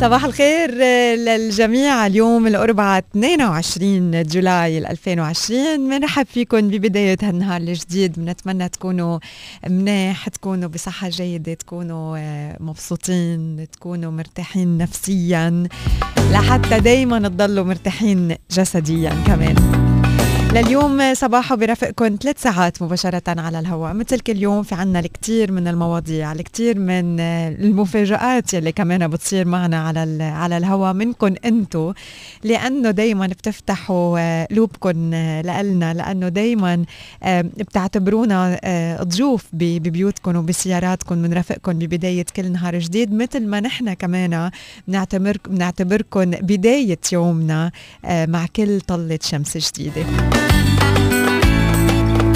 صباح الخير للجميع. اليوم الأربعاء 22 جولاي 2020 بنرحب فيكم ببداية هالنهار الجديد. بنتمنى تكونوا منيح تكونوا بصحة جيدة تكونوا مبسوطين تكونوا مرتاحين نفسيا لحتى دايما تضلوا مرتاحين جسديا كمان. لليوم صباحو برافقكم ثلاث ساعات مباشرة على الهواء مثل كل يوم في عنا الكثير من المواضيع الكثير من المفاجآت يلي كمان بتصير معنا على على الهواء منكم أنتم لأنه دائما بتفتحوا قلوبكم لنا لأنه دائما بتعتبرونا ضيوف ببيوتكم وبسياراتكم بنرافقكم ببداية كل نهار جديد مثل ما نحن كمان بنعتبر بنعتبركم بداية يومنا مع كل طلة شمس جديدة.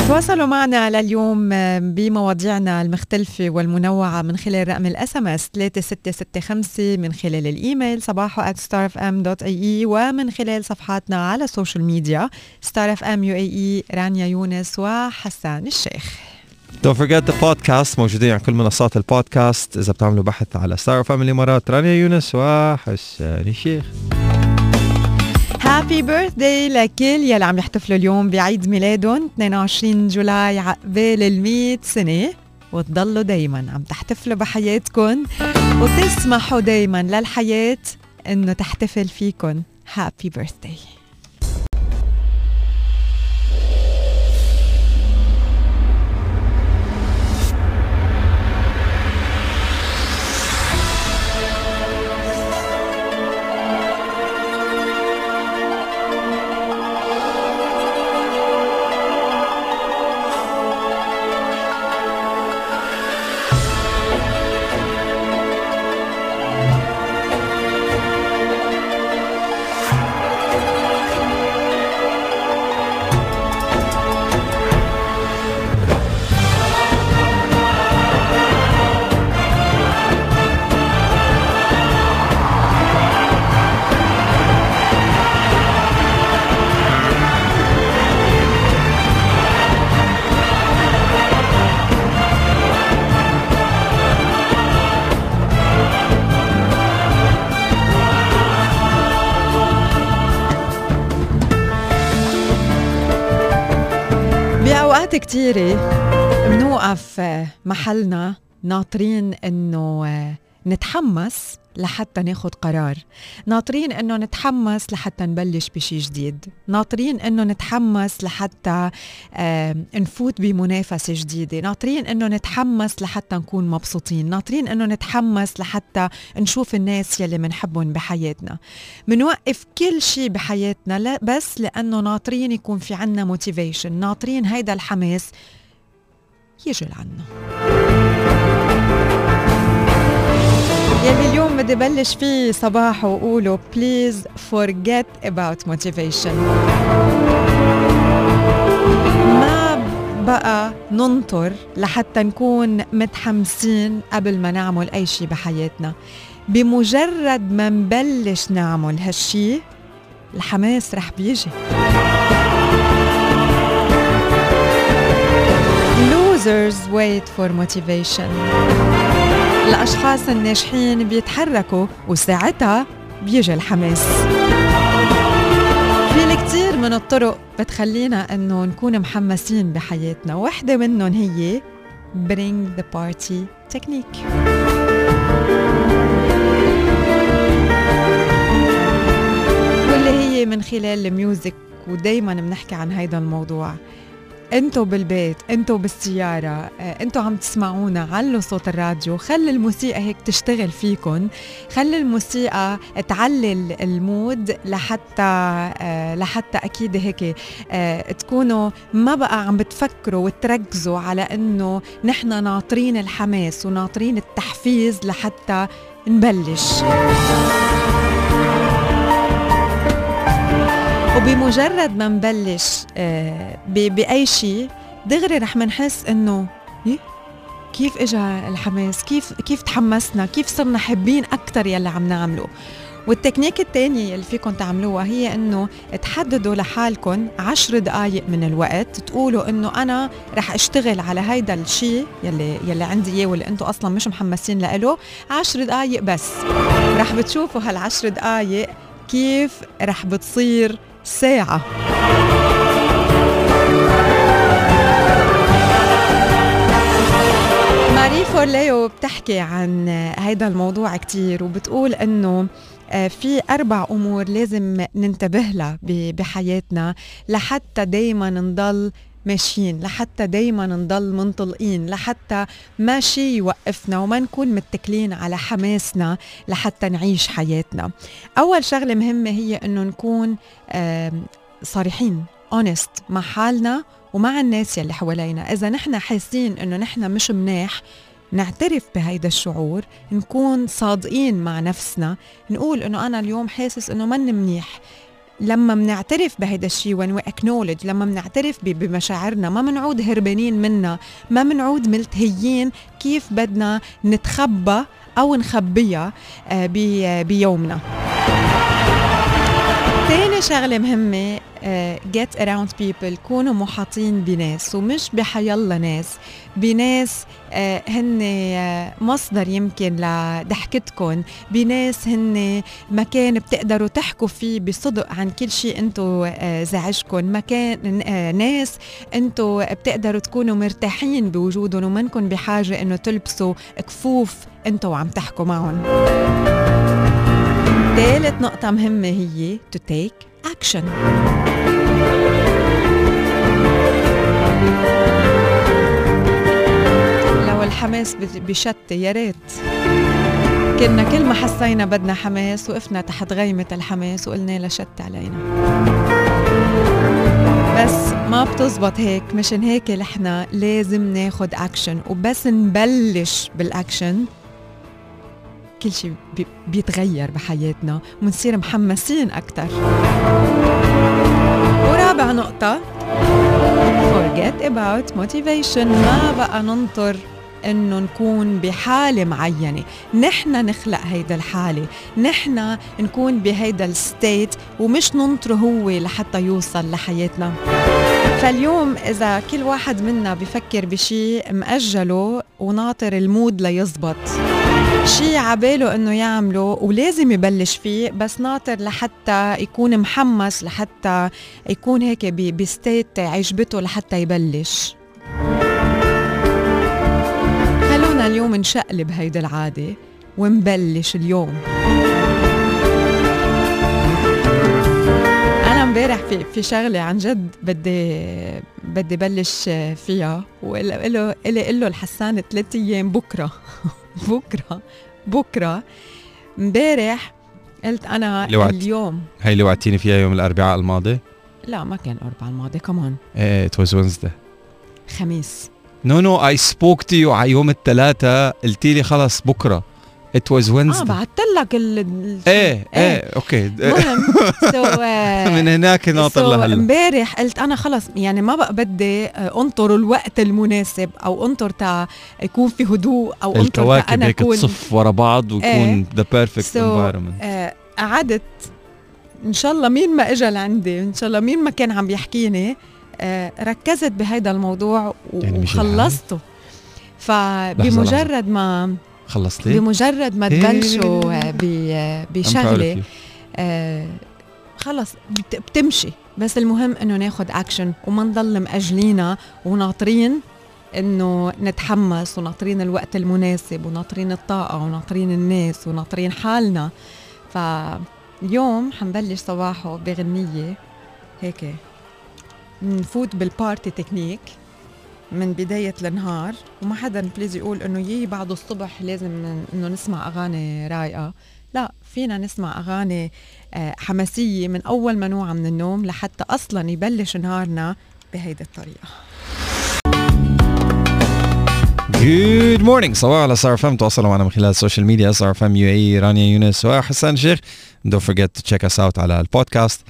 تواصلوا معنا لليوم بمواضيعنا المختلفة والمنوعة من خلال رقم ال SMS 3665 من خلال الإيميل صباحو at starfm.ae ومن خلال صفحاتنا على ال social media اي اي رانيا يونس وحسان الشيخ. Don't forget the podcast موجودين على كل منصات البودكاست إذا بتعملوا بحث على ستار اف ام الإمارات رانيا يونس وحسان الشيخ. Happy birthday لكل يلي عم يحتفلوا اليوم بعيد ميلادهم 22 July عقبال ال 100 سنة. وتضلوا دايما عم تحتفلوا بحياتكم وتسمحوا دايما للحياة إنه تحتفل فيكم هابي بيرثداي بأوقات كتيرة بنوقف محلنا ناطرين إنه نتحمس لحتى ناخد قرار. ناطرين إنه نتحمس لحتى نبلش بشي جديد. ناطرين إنه نتحمس لحتى نفوت بمنافسة جديدة. ناطرين إنه نتحمس لحتى نكون مبسوطين. ناطرين إنه نتحمس لحتى نشوف الناس يلي منحبهم بحياتنا. منوقف كل شي بحياتنا لا بس لأنه ناطرين يكون في عنا موتيفيشن ناطرين هيدا الحماس يجي لعنا. يلي اليوم بدي بلش فيه صباح وقوله please forget about motivation. ما بقى ننطر لحتى نكون متحمسين قبل ما نعمل أي شيء بحياتنا. بمجرد ما نبلش نعمل هالشي الحماس رح بيجي. Losers wait for motivation. الأشخاص الناجحين بيتحركوا وساعتها بيجي الحماس. في الكثير من الطرق بتخلينا إنه نكون محمسين بحياتنا. واحدة منهم هي bring the party technique. واللي هي من خلال الميوزك ودايما بنحكي عن هيدا الموضوع. انتو بالبيت انتو بالسيارة انتو عم تسمعونا علوا صوت الراديو. خلي الموسيقى هيك تشتغل فيكن. خلي الموسيقى تعلل المود لحتى لحتى أكيد هيك تكونوا ما بقى عم بتفكروا وتركزوا على إنه نحن ناطرين الحماس وناطرين التحفيز لحتى نبلش. وبمجرد ما نبلش بأي شيء دغري رح منحس إنه كيف اجى الحماس؟ كيف كيف تحمسنا؟ كيف صرنا حابين أكثر يلي عم نعمله؟ والتكنيك الثانية اللي فيكم تعملوها هي إنه تحددوا لحالكم عشر دقائق من الوقت تقولوا إنه أنا رح أشتغل على هيدا الشيء يلي يلي عندي إياه واللي أنتم أصلا مش محمسين له عشر دقائق بس. رح بتشوفوا هالعشر دقائق كيف رح بتصير ساعة. ماري فورليو بتحكي عن هيدا الموضوع كتير وبتقول إنه آه، في أربع أمور لازم ننتبه لها بحياتنا لحتى دايما نضل ماشيين لحتى دايما نضل منطلقين لحتى ما شيء يوقفنا وما نكون متكلين على حماسنا لحتى نعيش حياتنا. أول شغلة مهمة هي أنه نكون صريحين اونست مع حالنا ومع الناس يلي حوالينا. إذا نحن حاسين أنه نحن مش مناح نعترف بهيدا الشعور نكون صادقين مع نفسنا نقول إنه أنا اليوم حاسس إنه من منيح. لما منعترف بهيدا الشيء we acknowledge لما منعترف بمشاعرنا ما منعود هربانين منها ما منعود ملتهيين كيف بدنا نتخبى أو نخبيها آه، بيومنا. تاني شغلة مهمة get around people كونوا محاطين بناس ومش بحيالله ناس. بناس uh, هن uh, مصدر يمكن لضحكتكم بناس هن مكان بتقدروا تحكوا فيه بصدق عن كل شيء انتو زعجكم مكان ناس انتو بتقدروا تكونوا مرتاحين بوجودهم ومنكم بحاجة انه تلبسوا كفوف انتو وعم تحكوا معهم ثالث نقطة مهمة هي to take action. لو الحماس بشتى يا ريت. كنا كل ما حسينا بدنا حماس وقفنا تحت غيمة الحماس وقلنا لها شت علينا. بس ما بتزبط هيك مشان هيك نحن لازم ناخد اكشن وبس نبلش بالاكشن كل شيء بيتغير بحياتنا ونصير محمسين أكثر ورابع نقطة. Forget about motivation. ما بقى ننطر إنه نكون بحالة معينة. نحن نخلق هيدا الحالة. نحن نكون بهيدا ال state ومش ننطره هو لحتى يوصل لحياتنا. فاليوم إذا كل واحد منا بفكر بشيء مأجله وناطر المود ليزبط. شيء عباله إنه يعمله ولازم يبلش فيه بس ناطر لحتى يكون محمس لحتى يكون هيك بستيت عجبته لحتى يبلش. خلونا اليوم نشقلب هيدا العادة ونبلش اليوم. أنا امبارح في في شغلة عن جد بدي بدي بلش فيها وقال له قال له الحسان ثلاث أيام بكرة. بكرة بكرة. امبارح قلت أنا لوعت. اليوم. هي اللي وعدتيني فيها يوم الأربعاء الماضي؟ لا ما كان الأربعاء الماضي كمان إيه ات واز وينزداي خميس. No no I spoke to you على يوم الثلاثاء قلتي لي خلص بكرة. It was Wednesday آه بعثت لك ال إيه إيه okay. المهم so من هناك ناطر لهلا. امبارح قلت أنا خلص يعني ما بقى بدي آه، أنطر الوقت المناسب أو أنطر تا يكون في هدوء أو أنطر أنا هيك تصف ورا بعض ويكون the perfect environment قعدت إن شاء الله مين ما اجى لعندي إن شاء الله مين ما كان عم يحكيني آه ركزت بهيدا الموضوع يعني وخلصته. فبمجرد ما خلصتي؟ بمجرد ما تبلشوا بشغلة آه خلص بتمشي. بس المهم إنه ناخد اكشن وما نضل مأجلينا وناطرين إنه نتحمس وناطرين الوقت المناسب وناطرين الطاقة وناطرين الناس وناطرين حالنا. فاليوم حنبلش صباحه بغنية هيك. نفوت بال party technique من بداية النهار وما حدا please يقول إنه يي بعد الصبح لازم إنه نسمع أغاني رايقة. لا فينا نسمع أغاني آه، حماسية من أول ما نوعى من النوم لحتى أصلا يبلش نهارنا بهيدي الطريقة. Good morning صباحو على ستار اف ام تواصلوا معنا من خلال ال social media ستار اف ام UAE رانيا يونس وحسان شيخ. Forget to check us out على البودكاست.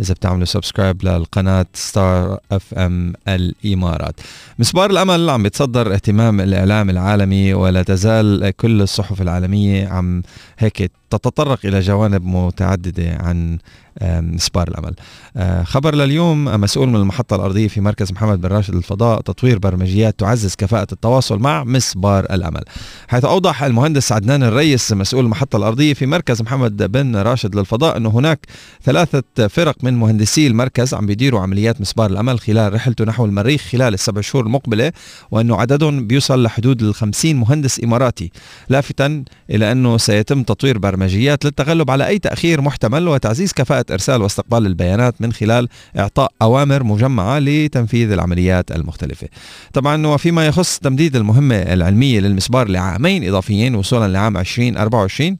إذا بتعملوا subscribe للقناة ستار اف ام الإمارات. مسبار الأمل عم بيتصدر اهتمام الإعلام العالمي ولا تزال كل الصحف العالمية عم هيك تتطرق إلى جوانب متعددة عن مسبار الأمل. آه، خبر لليوم مسؤول من المحطة الأرضية في مركز محمد بن راشد للفضاء تطوير برمجيات تعزز كفاءة التواصل مع مسبار الأمل. حيث أوضح المهندس عدنان الريس مسؤول المحطة الأرضية في مركز محمد بن راشد للفضاء انه هناك ثلاثة فرق من مهندسي المركز عم بيديروا عمليات مسبار الأمل خلال رحلته نحو المريخ خلال السبع شهور المقبلة وانه عددهم بيوصل لحدود ال 50 مهندس إماراتي لافتا إلى أنه سيتم تطوير برمجيات للتغلب على أي تأخير محتمل وتعزيز كفاءه إرسال واستقبال البيانات من خلال إعطاء أوامر مجمعة لتنفيذ العمليات المختلفة. طبعا وفيما يخص تمديد المهمة العلمية للمسبار لعامين إضافيين وصولا لعام 2024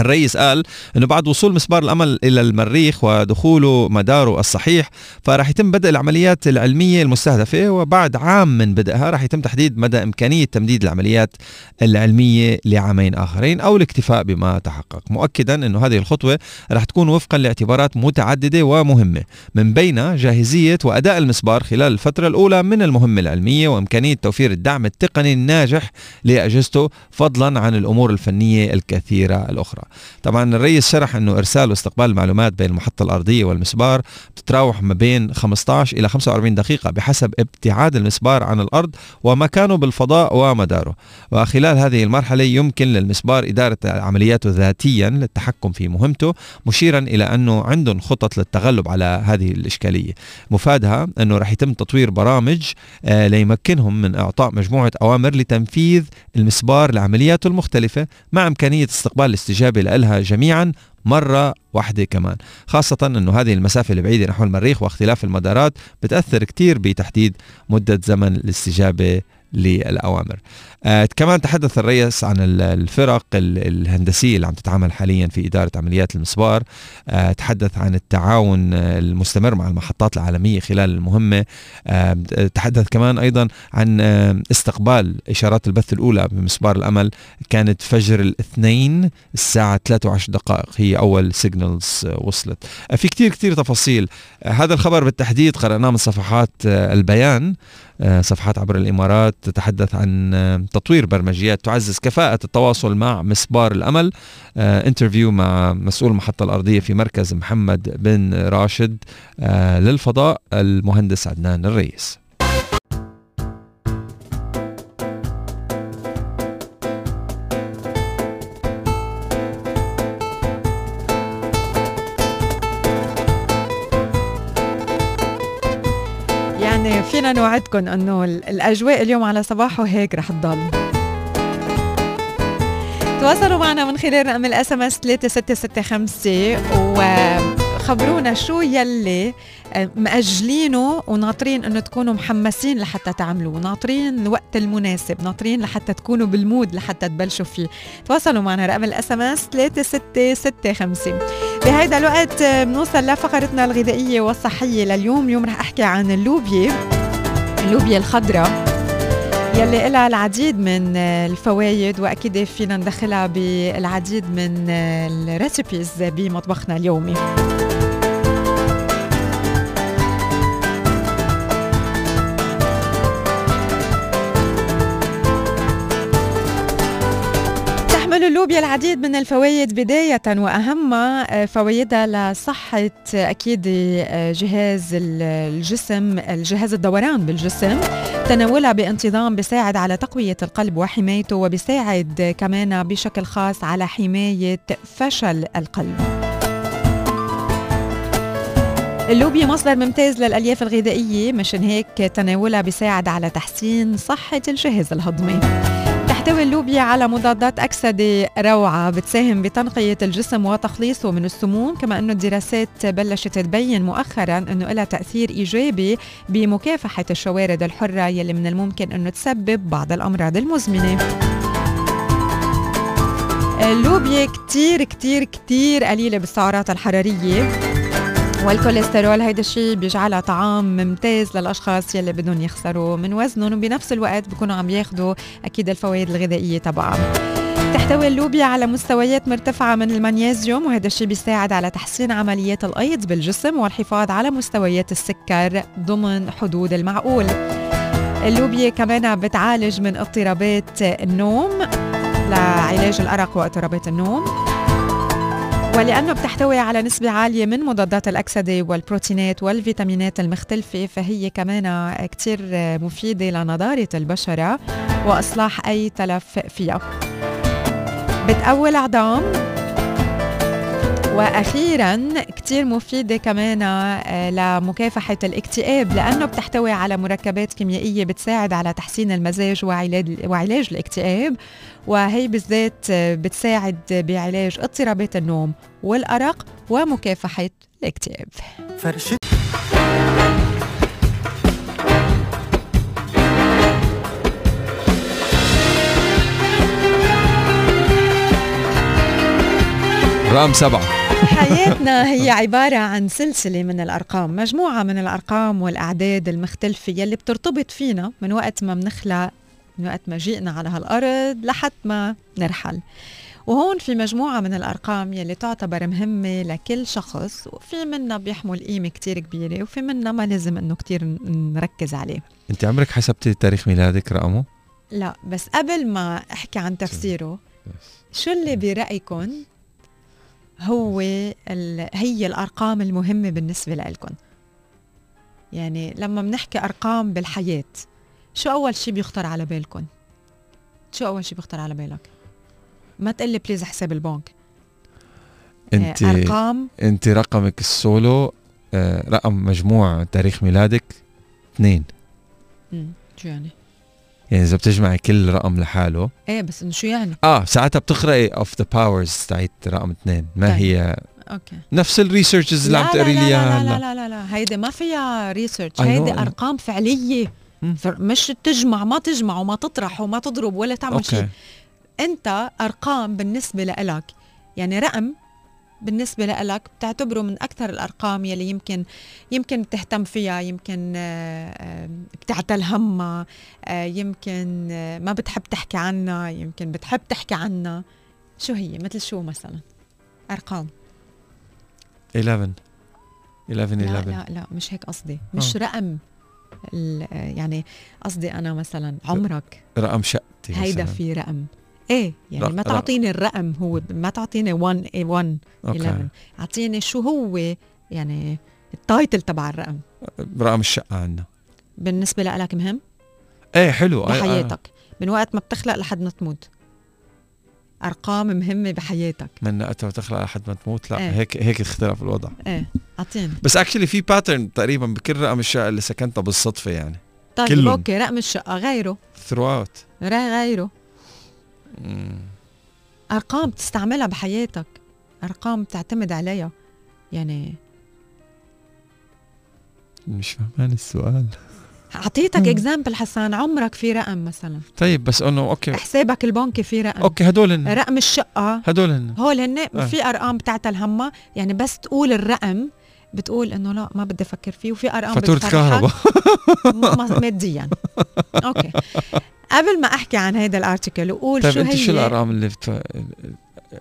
الرئيس قال إنه بعد وصول مسبار الأمل إلى المريخ ودخوله مداره الصحيح فراح يتم بدء العمليات العلمية المستهدفة وبعد عام من بدءها راح يتم تحديد مدى إمكانية تمديد العمليات العلمية لعامين آخرين أو الاكتفاء بما تحقق. مؤكدا إنه هذه الخطوة راح تكون وفقا لاعتبارات متعددة ومهمة من بينها جاهزية وأداء المسبار خلال الفترة الأولى من المهمة العلمية وإمكانية توفير الدعم التقني الناجح لاجهزته فضلا عن الأمور الفنية الكثيرة الأخرى. طبعا الرئيس شرح إنه إرسال واستقبال المعلومات بين المحطة الأرضية والمسبار بتتراوح ما بين 15 إلى 45 دقيقة بحسب ابتعاد المسبار عن الأرض ومكانه بالفضاء ومداره. وخلال هذه المرحلة يمكن للمسبار إدارة عملياته ذاتيا للتحكم في مهمته مشيرا إلى أنه عندهم خطط للتغلب على هذه الإشكالية. مفادها أنه رح يتم تطوير برامج آه، ليمكنهم من إعطاء مجموعة أوامر لتنفيذ المسبار لعملياته المختلفة مع إمكانية استقبال الاستجابة الاستجابة لها جميعا مرة واحدة كمان. خاصة أنه هذه المسافة البعيدة نحو المريخ واختلاف المدارات بتأثر كتير بتحديد مدة زمن الاستجابة للأوامر. آه كمان تحدث الرئيس عن الفرق الهندسية اللي عم تتعامل حاليا في إدارة عمليات المسبار. آه تحدث عن التعاون المستمر مع المحطات العالمية خلال المهمة. آه تحدث كمان أيضا عن استقبال إشارات البث الأولى بمسبار الأمل. كانت فجر الاثنين الساعة 23 دقائق. هي أول سيجنالز آه، وصلت. آه في كتير كتير تفاصيل. آه هذا الخبر بالتحديد قرأناه من صفحات البيان. صفحات عبر الإمارات تتحدث عن آه، تطوير برمجيات تعزز كفاءة التواصل مع مسبار الأمل. انترفيو آه، مع مسؤول المحطة الأرضية في مركز محمد بن راشد للفضاء المهندس عدنان الرئيس. فينا نوعدكم إنه الأجواء اليوم على صباحه هيك رح تضل. تواصلوا معنا من خلال رقم ال SMS 3665 وخبرونا شو يلي آه، مأجلينه وناطرين إنه تكونوا محمسين لحتى تعملوه ناطرين الوقت المناسب ناطرين لحتى تكونوا بال mood لحتى تبلشوا فيه. تواصلوا معنا رقم ال SMS 3665 بهيدا الوقت آه، بنوصل لفقرتنا الغذائية والصحية لليوم اليوم رح أحكي عن اللوبيا. اللوبيا الخضراء. يلي لها العديد من الفوائد وأكيد فينا ندخلها بالعديد من الريسيبيز بمطبخنا اليومي. اللوبيا العديد من الفوائد بداية وأهمها آه، فوائدها لصحة أكيد آه، جهاز الجسم الجهاز الدوران بالجسم تناولها بانتظام بيساعد على تقوية القلب وحمايته وبيساعد كمان بشكل خاص على حماية فشل القلب. اللوبيا مصدر ممتاز للألياف الغذائية مشان هيك تناولها بيساعد على تحسين صحة الجهاز الهضمي. تحتوي اللوبيا على مضادات أكسدة روعة بتساهم بتنقية الجسم وتخليصه من السموم كما أنه الدراسات بلشت تبين مؤخرا أنه لها تأثير إيجابي بمكافحة الشوارد الحرة يلي من الممكن أنه تسبب بعض الأمراض المزمنة. اللوبيا كتير كتير كتير قليلة بالسعرات الحرارية. والكوليسترول هيدا الشيء بيجعلها طعام ممتاز للأشخاص يلي بدهم يخسروا من وزنهم. وبنفس الوقت بيكونوا عم ياخذوا أكيد الفوائد الغذائية تبعها بتحتوي اللوبيا على مستويات مرتفعة من المغنيسيوم وهذا الشيء بيساعد على تحسين عمليات الأيض بالجسم والحفاظ على مستويات السكر ضمن حدود المعقول. اللوبيا كمان بتعالج من اضطرابات النوم لعلاج الأرق واضطرابات النوم. ولأنه بتحتوي على نسبة عالية من مضادات الأكسدة والبروتينات والفيتامينات المختلفة فهي كمان كتير مفيدة لنضارة البشرة وإصلاح أي تلف فيها. بتقوي العظام وأخيرا كتير مفيدة كمان آه، لمكافحه الاكتئاب لأنه بتحتوي على مركبات كيميائية بتساعد على تحسين المزاج وعلاج وعلاج الاكتئاب وهي بالذات بتساعد بعلاج اضطرابات النوم والأرق ومكافحة الاكتئاب. فرشة رقم سبعة. حياتنا هي عبارة عن سلسلة من الأرقام مجموعة من الأرقام والأعداد المختلفة يلي بترتبط فينا من وقت ما بنخلق من وقت ما جئنا على هالأرض لحد ما نرحل. وهون في مجموعة من الأرقام يلي تعتبر مهمة لكل شخص وفي منا بيحمل قيمة كتير كبيرة وفي منا ما لازم إنه كتير نركز عليه. أنت عمرك حسبتي تاريخ ميلادك رقمه؟ لا بس قبل ما أحكي عن تفسيره شو اللي برأيكم هو هي الأرقام المهمة بالنسبة لكم يعني لما بنحكي أرقام بالحياة شو أول شيء بيخطر على بالكم شو أول شيء بيخطر على بالك؟ ما تقلي please حساب البنك. انت أرقام انت رقمك ال soul آه رقم مجموع تاريخ ميلادك اثنين. شو يعني؟ يعني إذا بتجمعي كل رقم لحاله. إيه بس إنه شو يعني؟ آه ساعتها بتقرأي of the powers تاعت رقم اثنين. ما طيب. هي okay. نفس ال researches اللي عم تقري لي اياها لا, لا لا لا هيدي ما فيها research هيدي أرقام فعلية. مش تجمع ما تجمع وما تطرح وما تضرب ولا تعمل شيء. أنت أرقام بالنسبة لإلك يعني رقم بالنسبة لك بتعتبره من أكثر الأرقام يلي يمكن يمكن بتهتم فيها يمكن آه، آه، بتعتل همها آه، يمكن ما بتحب تحكي عنها يمكن بتحب تحكي عنها. شو هي؟ مثل شو مثلا؟ أرقام. 11 11 لا لا لا مش هيك قصدي. مش. رقم يعني قصدي أنا مثلا عمرك. رقم شقتي هيدا في رقم. إيه يعني ما تعطيني الرقم هو ما تعطيني 1 1 11 أعطيني شو هو يعني التايتل تبع الرقم. رقم الشقة عندنا. بالنسبة لك مهم؟ إيه حلو. بحياتك. آه. من وقت ما بتخلق لحد ما تموت. أرقام مهمة بحياتك. من وقت ما تخلق لحد ما تموت؟ لا إيه. هيك هيك اختلف الوضع. إيه أعطيني. بس actually في pattern تقريبا بكل رقم الشقة اللي سكنتها بالصدفة يعني. طيب كلهم. أوكي رقم الشقة غيره. throughout غيره. أرقام بتستعملها بحياتك. أرقام بتعتمد عليها. يعني مش فهمان السؤال. أعطيتك example حسان عمرك في رقم مثلا؟ طيب بس إنه okay. حسابك البنكي في رقم. okay هدول هن. رقم الشقة. هدول هن. هول هن. آه. في أرقام بتعتل همها يعني بس تقول الرقم بتقول إنه لا ما بدي أفكر فيه. وفي أرقام فاتورة كهرباء. ماديا. okay. قبل ما أحكي عن هيدا ال article وقول طيب شو أنت شو الأرقام اللي بت...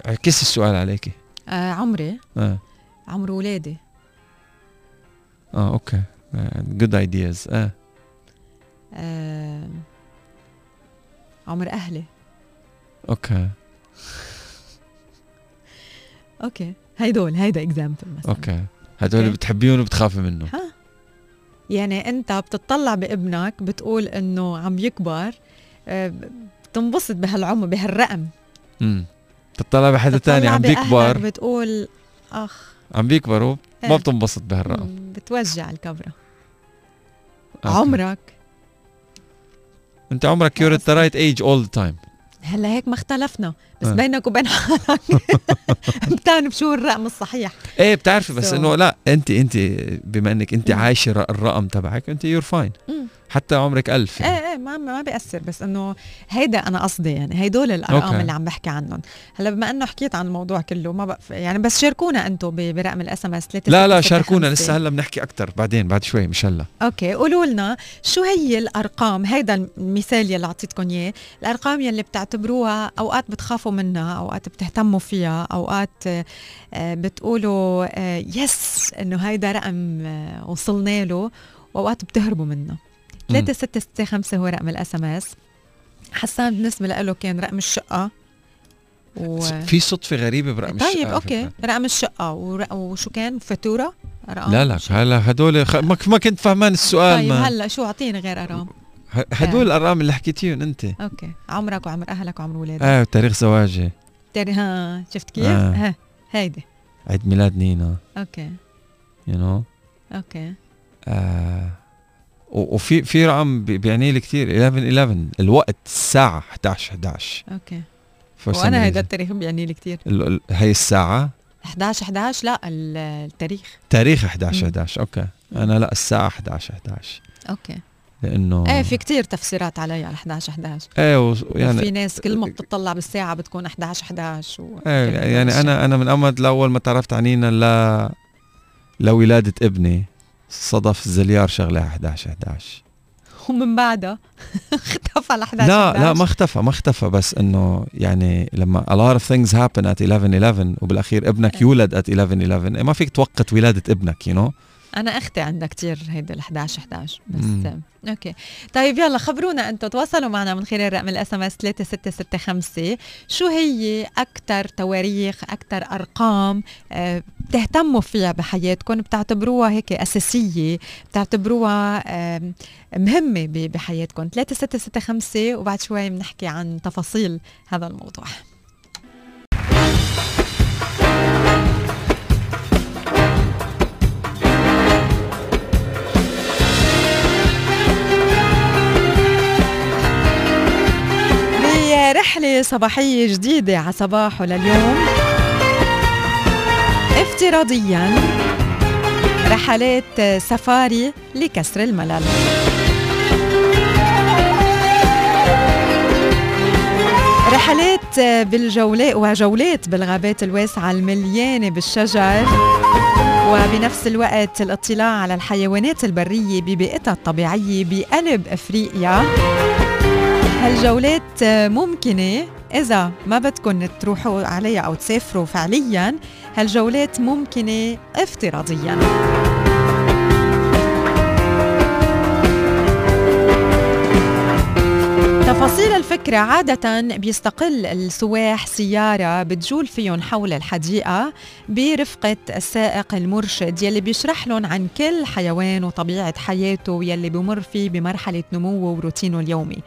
عكس السؤال عليكي آه عمري. آه. عمر ولادي. آه okay. good ideas آه, آه. عمر أهلي. okay. okay. هيدول هيدا example مثلا. okay. هدول اللي بتحبيهم وبتخافي منه ها. يعني أنت بتطلع بابنك بتقول إنه عم يكبر بتنبسط بهالعمر بهالرقم. امم بتطلع بحدا تاني عم بيكبر. بتقول أخ. عم بيكبروا ما إيه. بتنبسط بهالرقم. بتوجع الكبرة okay. عمرك؟ أنت عمرك you're the right age all the time هلأ هيك ما اختلفنا. بس أه. بينك وبين حالك. بتعرف شو الرقم الصحيح. إيه بتعرفي بس so. إنه لا انت انت بما إنك انت عايشة الرقم تبعك انت you're fine حتى عمرك ألف. يعني. إيه إيه ما ما بيأثر بس إنه هيدا أنا قصدي يعني هدول الأرقام okay. اللي عم بحكي عنهم. هلأ بما إنه حكيت عن الموضوع كله ما بقى يعني بس شاركونا أنتم برقم ال SMS لا لا شاركونا لسه هلأ بنحكي أكثر بعدين بعد شوي مش هلا أوكي قولوا لنا شو هي الأرقام؟ هيدا المثال يلي اعطيتكم إياه. الأرقام يلي بتعتبروها أوقات بتخافوا منها أوقات بتهتموا فيها أوقات آه، بتقولوا yes آه، إنه هيدا رقم آه، وصلنا له. وأوقات بتهربوا منه. 3665 هو رقم ال SMS حسان بالنسبة له كان رقم الشقة. و... في صدفة غريبة برقم طيب الشقة طيب okay. رقم الشقة. وشو كان؟ فاتورة؟ لا لا هلا هدول خ... ما كنت فهمان السؤال طيب ما. هلا شو أعطيني غير أرقام؟ هدول الأرقام اللي حكيتيهم أنت. أوكي. عمرك وعمر أهلك وعمر اولادك آه تاريخ زواجي. تاريخ ها شفت كيف؟ آه. ها هيدي. عيد ميلاد نينا. okay. you know? أوكي. آه وفي في رقم بيعني لي كثير 11 11 الوقت الساعة 11 11 okay. وأنا هيدا التاريخ بيعني لي كثير هي الساعة؟ 11 11 لا التاريخ. تاريخ 11 11 okay. أنا لا الساعة 11 11 okay. لأنه إيه في كتير تفسيرات علي على 11 11 إيه يعني في ناس كل ما بتطلع بالساعة بتكون 11 11 و إيه يعني أنا أنا من أمد الأول ما تعرفت عنينا ل لولادة ابني صدف الزليار شغلها 11 11 ومن بعدها اختفى ال 11 لا لا ما اختفى ما اختفى بس إنه يعني لما a lot of things happen at 11 11 وبالأخير ابنك إيه. يولد at 11 11 ما فيك توقت ولادة ابنك يو you know? أنا أختي عندها كتير هيدا ال 11 11 بس مم. أوكي. طيب يلا خبرونا أنتم تواصلوا معنا من خلال رقم الاس ام اس 3665 شو هي أكثر تواريخ أكثر أرقام أه بتهتموا فيها بحياتكم بتعتبروها هيك أساسية بتعتبروها أه مهمة بحياتكم؟ 3665 وبعد شوي بنحكي عن تفاصيل هذا الموضوع. رحلة صباحية جديدة على صباحه لليوم افتراضيا رحلات سفاري لكسر الملل. رحلات بالجولات وجولات بالغابات الواسعة المليانة بالشجر وبنفس الوقت الاطلاع على الحيوانات البرية ببيئتها الطبيعية بقلب أفريقيا. هالجولات ممكنة؟ إذا ما بدكم تروحوا عليها أو تسافروا فعليا هالجولات ممكنة افتراضيا. تفاصيل الفكرة عادة بيستقل السواح سيارة بتجول فيهم حول الحديقة برفقة السائق المرشد يلي بيشرح لهم عن كل حيوان وطبيعة حياته يلي بمر فيه بمرحلة نموه وروتينه اليومي.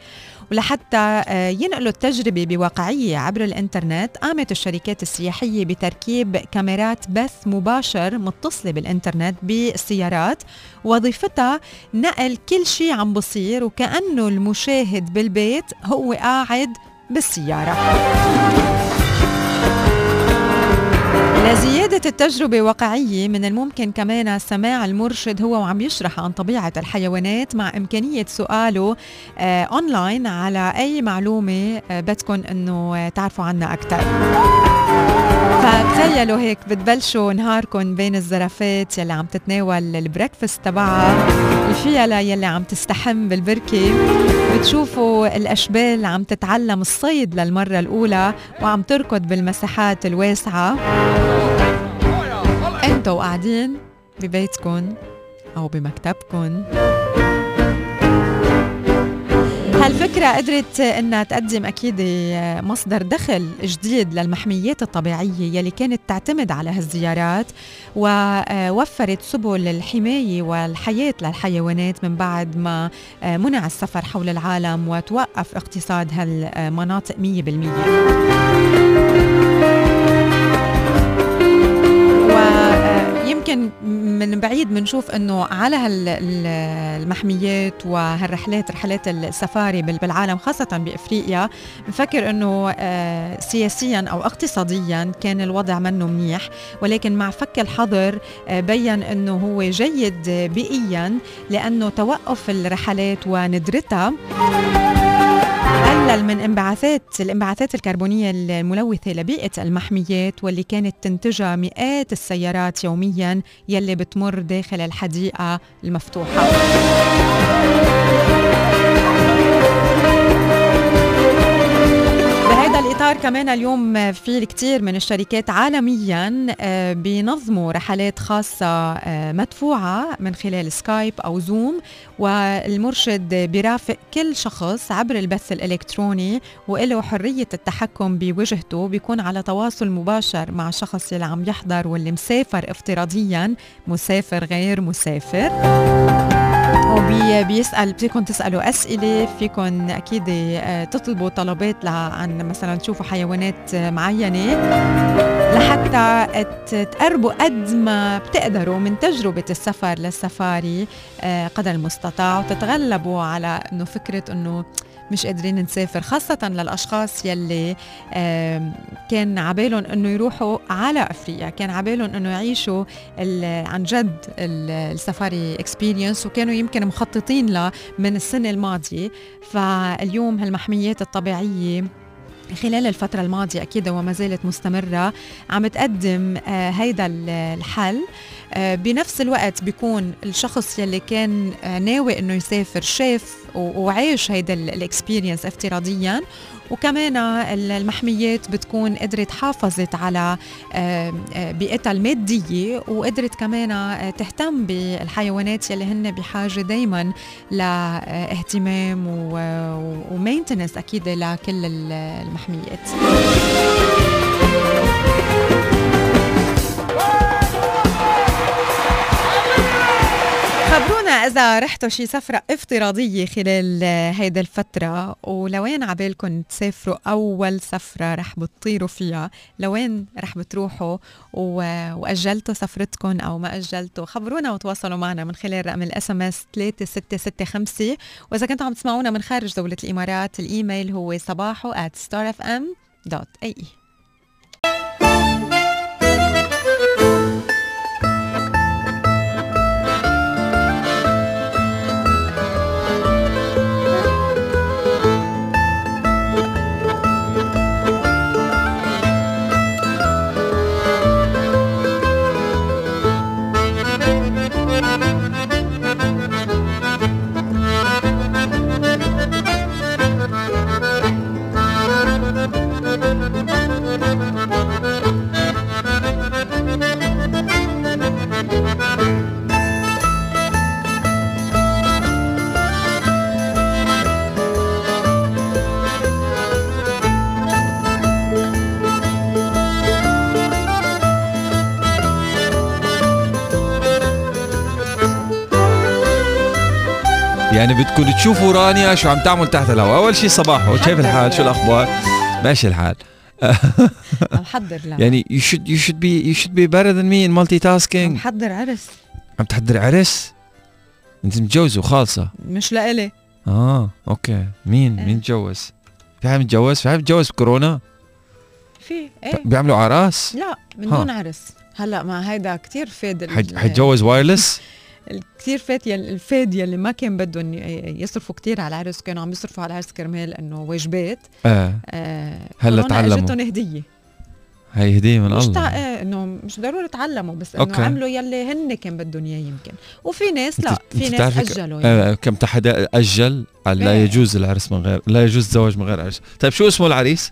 ولحتى آه، ينقلوا التجربة بواقعية عبر الإنترنت قامت الشركات السياحية بتركيب كاميرات بث مباشر متصلة بالإنترنت بالسيارات وظيفتها نقل كل شيء عم بصير وكأنه المشاهد بالبيت هو قاعد بالسيارة. لزيادة التجربة واقعية من الممكن كمان سماع المرشد هو وعم يشرح عن طبيعة الحيوانات مع إمكانية سؤاله آه أونلاين على أي معلومة آه بدكم أنه تعرفوا عنها أكثر فتخيلوا هيك بتبلشوا نهاركم بين الزرافات يلي عم تتناول ال breakfast تبعها الفيلة يلي عم تستحم بالبركة. بتشوفوا الأشبال عم تتعلم الصيد للمرة الأولى وعم تركض بالمساحات الواسعة. أنتوا قاعدين ببيتكم أو بمكتبكم هالفكرة قدرت إنها تقدم أكيد مصدر دخل جديد للمحميات الطبيعية يلي كانت تعتمد على هالزيارات ووفرت سبل الحماية والحياة للحيوانات من بعد ما منع السفر حول العالم وتوقف اقتصاد هالمناطق 100% يمكن من بعيد بنشوف إنه على المحميات وهالرحلات رحلات السفاري بالعالم خاصة بأفريقيا بنفكر إنه آه، سياسيا أو اقتصاديا كان الوضع منه منيح ولكن مع فك الحظر آه، بين إنه هو جيد بيئيا لأنه توقف الرحلات وندرتها. قلل من انبعاثات الانبعاثات الكربونية الملوثة لبيئة المحميات واللي كانت تنتجها مئات السيارات يوميا يلي بتمر داخل الحديقة المفتوحة. الإطار كمان اليوم في الكثير من الشركات عالميا آه، بينظموا رحلات خاصة آه، مدفوعة من خلال سكايب أو زوم والمرشد بيرافق كل شخص عبر البث الإلكتروني وله حرية التحكم بوجهته بيكون على تواصل مباشر مع الشخص اللي عم يحضر واللي مسافر افتراضيا مسافر غير مسافر. وبيسال فيكم تسالوا أسئلة فيكم أكيد آه، تطلبوا طلبات عن مثلا تشوفوا حيوانات معينة لحتى تقربوا قد ما بتقدروا من تجربة السفر للسفاري آه، قدر المستطاع وتتغلبوا على إنه فكرة إنه مش قادرين نسافر خاصة للأشخاص يلي كان عبالهم أنه يروحوا على أفريقيا كان عبالهم أنه يعيشوا عن جد السفاري experience وكانوا يمكن مخططين لها من السنة الماضية. فاليوم هالمحميات الطبيعية خلال الفترة الماضية أكيد وما زالت مستمرة عم تقدم آه، هيدا الحل. بنفس الوقت بيكون الشخص يلي كان آه، ناوي إنه يسافر شاف وعايش هيدا ال experience افتراضيا. وكمان المحميات بتكون قدرت حافظت على بيئتها المادية. وقدرت كمان تهتم بالحيوانات يلي هن بحاجة دايما لاهتمام ومينتنس أكيد لكل المحميات. إذا رحتوا شي سفرة افتراضية خلال هيدا الفترة ولوين عبالكم تسافروا؟ أول سفرة رح بتطيروا فيها لوين رح بتروحوا؟ وأجلتوا سفرتكم أو ما أجلتوا؟ خبرونا وتواصلوا معنا من خلال رقم ال SMS 3665 وإذا كنتوا عم تسمعونا من خارج دولة الإمارات الإيميل هو صباحو at starfm.ae يعني بدكم تشوفوا رانيا شو عم تعمل تحت الهواء. أول شيء صباحو كيف الحال؟ شو الأخبار؟ ماشي الحال. عم حضر لا يعني you should you should be you should be better than me in multitasking. عم حضر عرس. عم تحضر عرس؟ انت متجوزه وخالصة. مش لإلي. آه أوكي. مين؟ إيه. مين تجوز؟ في حدا متجوز؟ في حدا متجوز بكورونا في إيه. بيعملوا عراس؟ لا من دون عرس. هلا مع هيدا كتير فاد حيتجوز wireless؟ كثير فات يل الفاد يلي ما كان بدهم يصرفوا كثير على العرس كانوا عم يصرفوا على العرس كرمال إنه واجبات. آه, آه هلا تعلموا. أجتهم هدية. هي هدية من مش الله. تع... إيه إنه مش ضروري تعلموا بس إنه okay. عملوا يلي هن كان بدهم إياه يمكن. وفي ناس لا في ناس أجلوا يعني. آه كم حدا أجل لا. يجوز العرس من غير لا يجوز الزواج من غير عرس. طيب شو اسمه العريس؟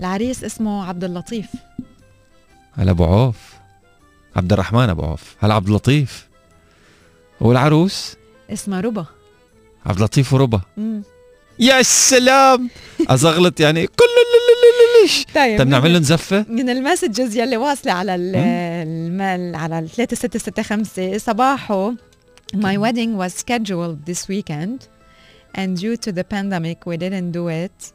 العريس اسمه عبد اللطيف. هلا أبو عوف. عبد الرحمن أبو عوف. هلا عبد اللطيف. والعروس؟ اسمها ربا. عبد اللطيف وربا. يا سلام! أزغلط يعني كل ليش طيب طيب نعمل لهم زفه من المسجز يلي واصلة على المال على 3665 صباحو My wedding was scheduled this weekend and due to the pandemic we didn't do it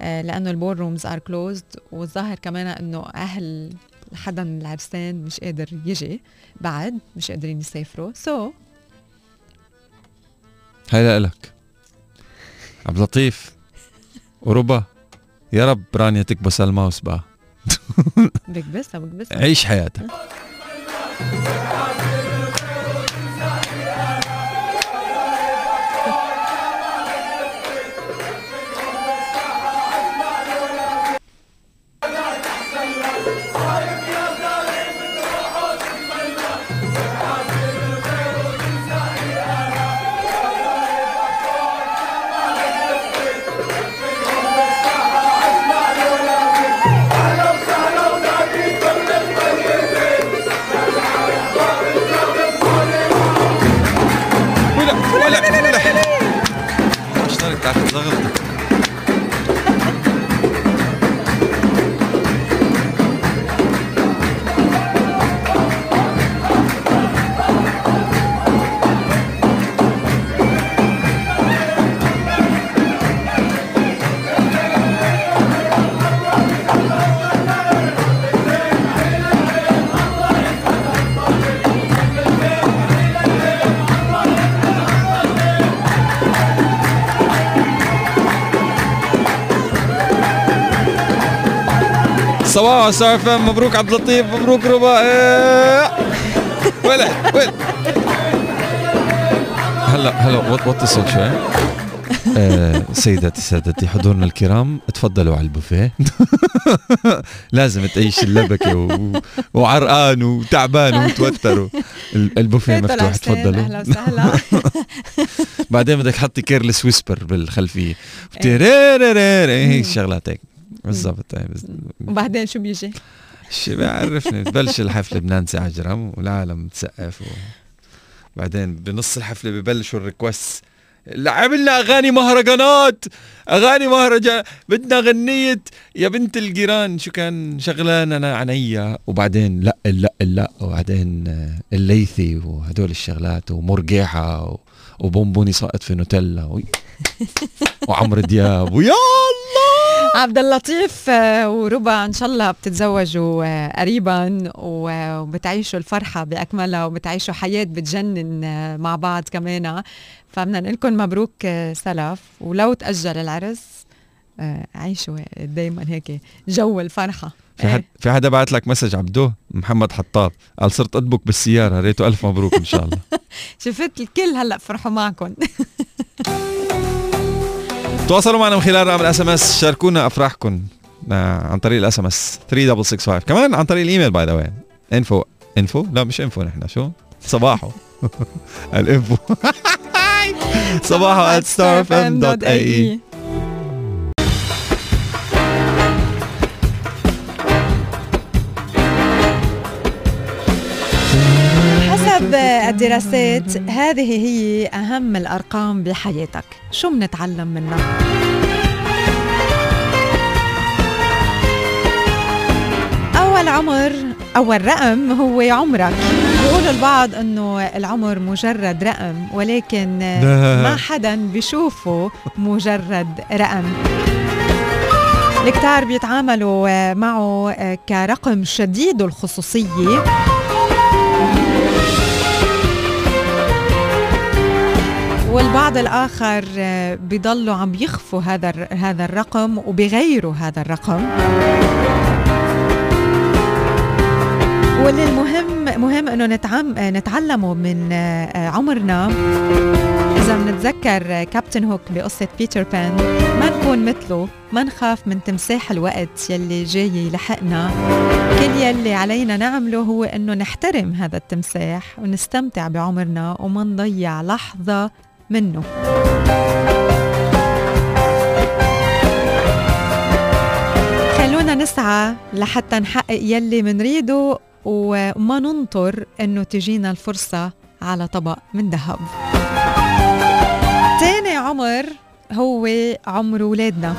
uh, لأنه ال ballrooms are closed والظاهر كمان إنه أهل حدا من العرسان مش قادر يجي بعد مش قادرين يسافروا. so so, هاي لك عبد اللطيف وربا يا رب رانيا تكبس الماوس بقى. بكبسها بكبسها. عيش حياتك. 딱 감상은 صباح Star FM. مبروك عبد اللطيف مبروك ربا. ولا وين هلا هلا وطي الصوت شوي. آه سيداتي سادتي حضورنا الكرام تفضلوا على البوفيه. لازم تعيش اللبكة و... وعرقان وتعبان ومتوتر البوفيه مفتوح تفضلوا. أهلا وسهلا. بعدين بدك تحطي Careless Whisper بالخلفية. هي الشغلات هيك بالضبط طيب. وبعدين شو بيجي؟ شو بيعرفني ببلش الحفلة بنانسي عجرم والعالم تسقف وبعدين بنص الحفلة ببلشوا ال requests عملنا أغاني مهرجانات أغاني مهرجان بدنا غنية يا بنت الجيران شو كان شغلان أنا عنيا وبعدين لا لا لا وبعدين الليثي وهدول الشغلات ومرجيحة وبونبوني ساقط في نوتيلا وعمرو دياب. ويا عبد اللطيف آه، وربا إن شاء الله بتتزوجوا آه، قريبا وبتعيشوا الفرحة بأكملها وبتعيشوا حياة بتجنن آه، مع بعض كمان. فبدنا نقول لكم مبروك سلف. ولو تأجل العرس عيشوا دائما هيك جو الفرحة. في حد في حدا بعت لك message عبدو محمد حطاب؟ قال صرت اطبق بالسيارة ريتو ألف مبروك إن شاء الله. شفت الكل هلأ فرحوا معكم تواصلوا معنا من خلال رقم ال SMS شاركونا افراحكم آه، عن طريق ال SMS 3665 كمان عن طريق الإيميل by the way info info؟ لا مش info نحن شو؟ صباحو. ال info. صباحو starfm.ae حسب الدراسات هذه هي أهم الأرقام بحياتك. شو منتعلم منها؟ أول عمر أول رقم هو عمرك. بيقولوا البعض أنه العمر مجرد رقم ولكن ما حدا بيشوفه مجرد رقم. الكتار بيتعاملوا معه كرقم شديد الخصوصية. والبعض الآخر آه، بيضلوا عم يخفوا هذا هذا الرقم وبيغيروا هذا الرقم. واللي المهم مهم إنه نتعم نتعلمه من آه، عمرنا. إذا بنتذكر كابتن هوك بقصة بيتر بان ما نكون مثله ما نخاف من تمساح الوقت يلي جاي يلحقنا كل يلي علينا نعمله هو إنه نحترم هذا التمساح ونستمتع بعمرنا وما نضيع لحظة منه. خلونا نسعى لحتى نحقق يلي منريده وما ننطر إنه تجينا الفرصة على طبق من ذهب. تاني عمر هو عمر ولادنا.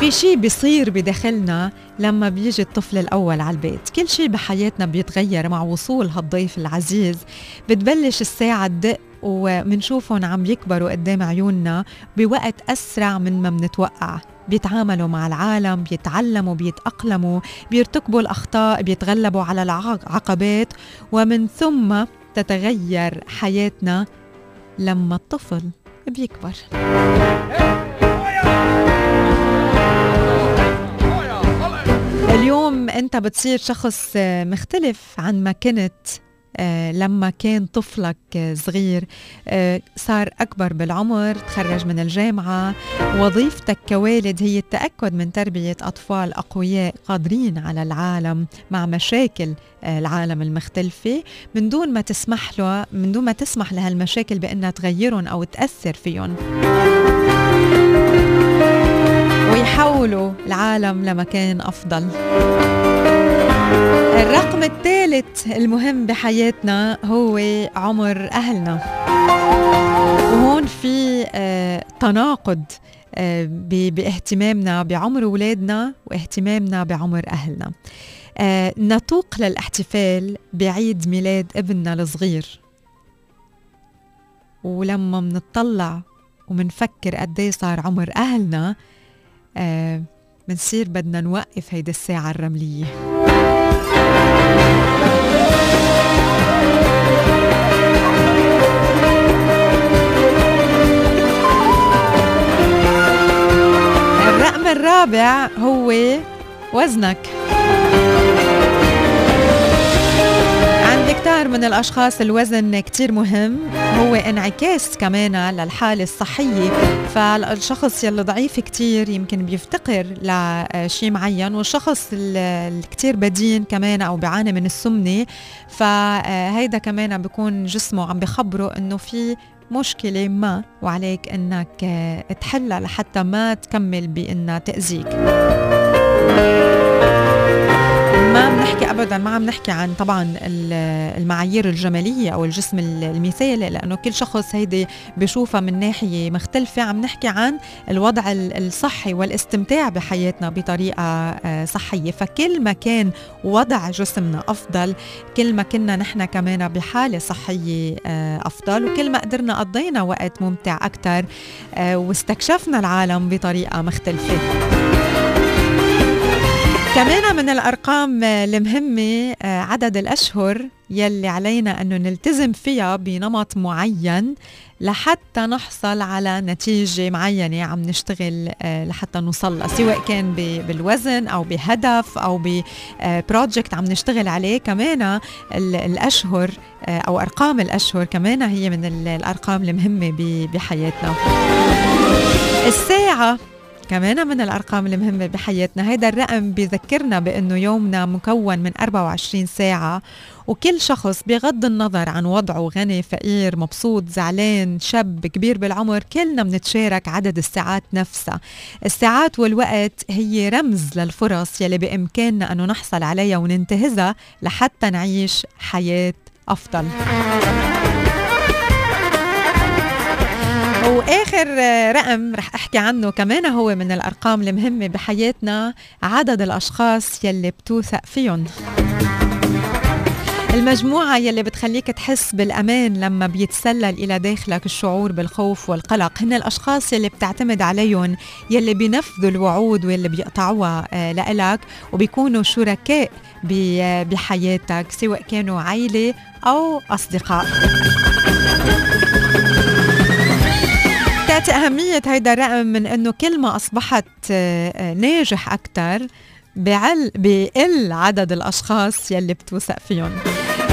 في شيء بيصير بداخلنا لما بيجي الطفل الأول على البيت. كل شيء بحياتنا بيتغير مع وصول هالضيف العزيز. بتبلش الساعة تدق ومنشوفهم عم يكبروا قدام عيوننا بوقت أسرع من ما منتوقع. بيتعاملوا مع العالم بيتعلموا بيتأقلموا بيرتكبوا الأخطاء بيتغلبوا على العقبات ومن ثم تتغير حياتنا لما الطفل بيكبر. اليوم أنت بتصير شخص مختلف عن ما كنت لما كان طفلك صغير آه، صار أكبر بالعمر تخرج من الجامعة. وظيفتك كوالد هي التأكد من تربية أطفال أقوياء قادرين على العالم مع مشاكل آه، العالم المختلفة. من دون ما تسمح له من دون ما تسمح لهالمشاكل بأنها تغيرهم أو تأثر فيهم. ويحولوا العالم لمكان أفضل. الرقم الثالث المهم بحياتنا هو عمر أهلنا. وهون في آه، تناقض آه، باهتمامنا بعمر أولادنا واهتمامنا بعمر أهلنا. آه، نتوق للاحتفال بعيد ميلاد ابننا الصغير. ولما منطلع ومنفكر قد إيه صار عمر أهلنا منصير بدنا نوقف هيدي الساعة الرملية. الرقم الرابع هو وزنك. من الأشخاص الوزن كتير مهم هو انعكاس كمان للحالة الصحية. فالشخص يلي ضعيف كتير يمكن بيفتقر لشيء معين والشخص الكتير بدين كمان أو بيعاني من السمنة. فهيدا كمان بيكون جسمه عم بخبره إنه في مشكلة ما وعليك إنك تحلها لحتى ما تكمل بإنها تأذيك. ما بنحكي ابدا ما عم نحكي عن طبعا المعايير الجمالية أو الجسم المثالي لأنه كل شخص هيدي بشوفها من ناحية مختلفة. عم نحكي عن الوضع الصحي والاستمتاع بحياتنا بطريقة آه، صحية. فكل ما كان وضع جسمنا أفضل كل ما كنا نحن كمان بحالة صحية آه، أفضل. وكل ما قدرنا قضينا وقت ممتع أكثر آه، واستكشفنا العالم بطريقة مختلفة. كمان من الأرقام المهمة آه، عدد الأشهر يلي علينا أنه نلتزم فيها بنمط معين لحتى نحصل على نتيجة معينة عم نشتغل آه، لحتى نوصل سواء كان بالوزن أو بهدف أو ببروجكت عم نشتغل عليه. كمان الأشهر آه، أو أرقام الأشهر كمان هي من الأرقام المهمة بحياتنا. الساعة كمان من الأرقام المهمة بحياتنا هيدا الرقم بذكرنا بأنه يومنا مكون من 24 ساعة وكل شخص بغض النظر عن وضعه غني فقير مبسوط زعلان شاب كبير بالعمر كلنا بنتشارك عدد الساعات نفسها. الساعات والوقت هي رمز للفرص يلي بإمكاننا أنه نحصل عليها وننتهزها لحتى نعيش حياة أفضل. وآخر رقم رح أحكي عنه كمان هو من الأرقام المهمة بحياتنا عدد الأشخاص يلي بتوثق فيهم. المجموعة يلي بتخليك تحس بالأمان لما بيتسلل إلى داخلك الشعور بالخوف والقلق هن الأشخاص يلي بتعتمد عليهم يلي بينفذوا الوعود واللي بيقطعوها آه، لإلك وبيكونوا شركاء بحياتك سواء كانوا عائلة أو أصدقاء. بتعطي أهمية هيدا الرقم من إنه كل ما أصبحت آه، آه، ناجح أكثر بعل بقل عدد الأشخاص يلي بتوثق فيهم.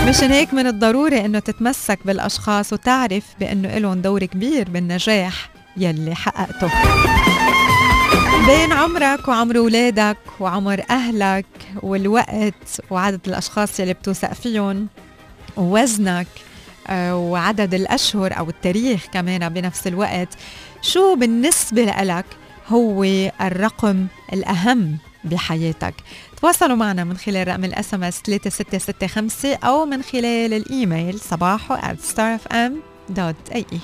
مشان هيك من الضروري إنه تتمسك بالأشخاص وتعرف بإنه إلهم دور كبير بالنجاح يلي حققته. بين عمرك وعمر أولادك وعمر أهلك والوقت وعدد الأشخاص يلي بتوثق فيهم ووزنك وعدد الأشهر أو التاريخ كمان بنفس الوقت. شو بالنسبة لك هو الرقم الأهم بحياتك؟ تواصلوا معنا من خلال رقم ال SMS 3665 أو من خلال الإيميل صباحو at starfm.ae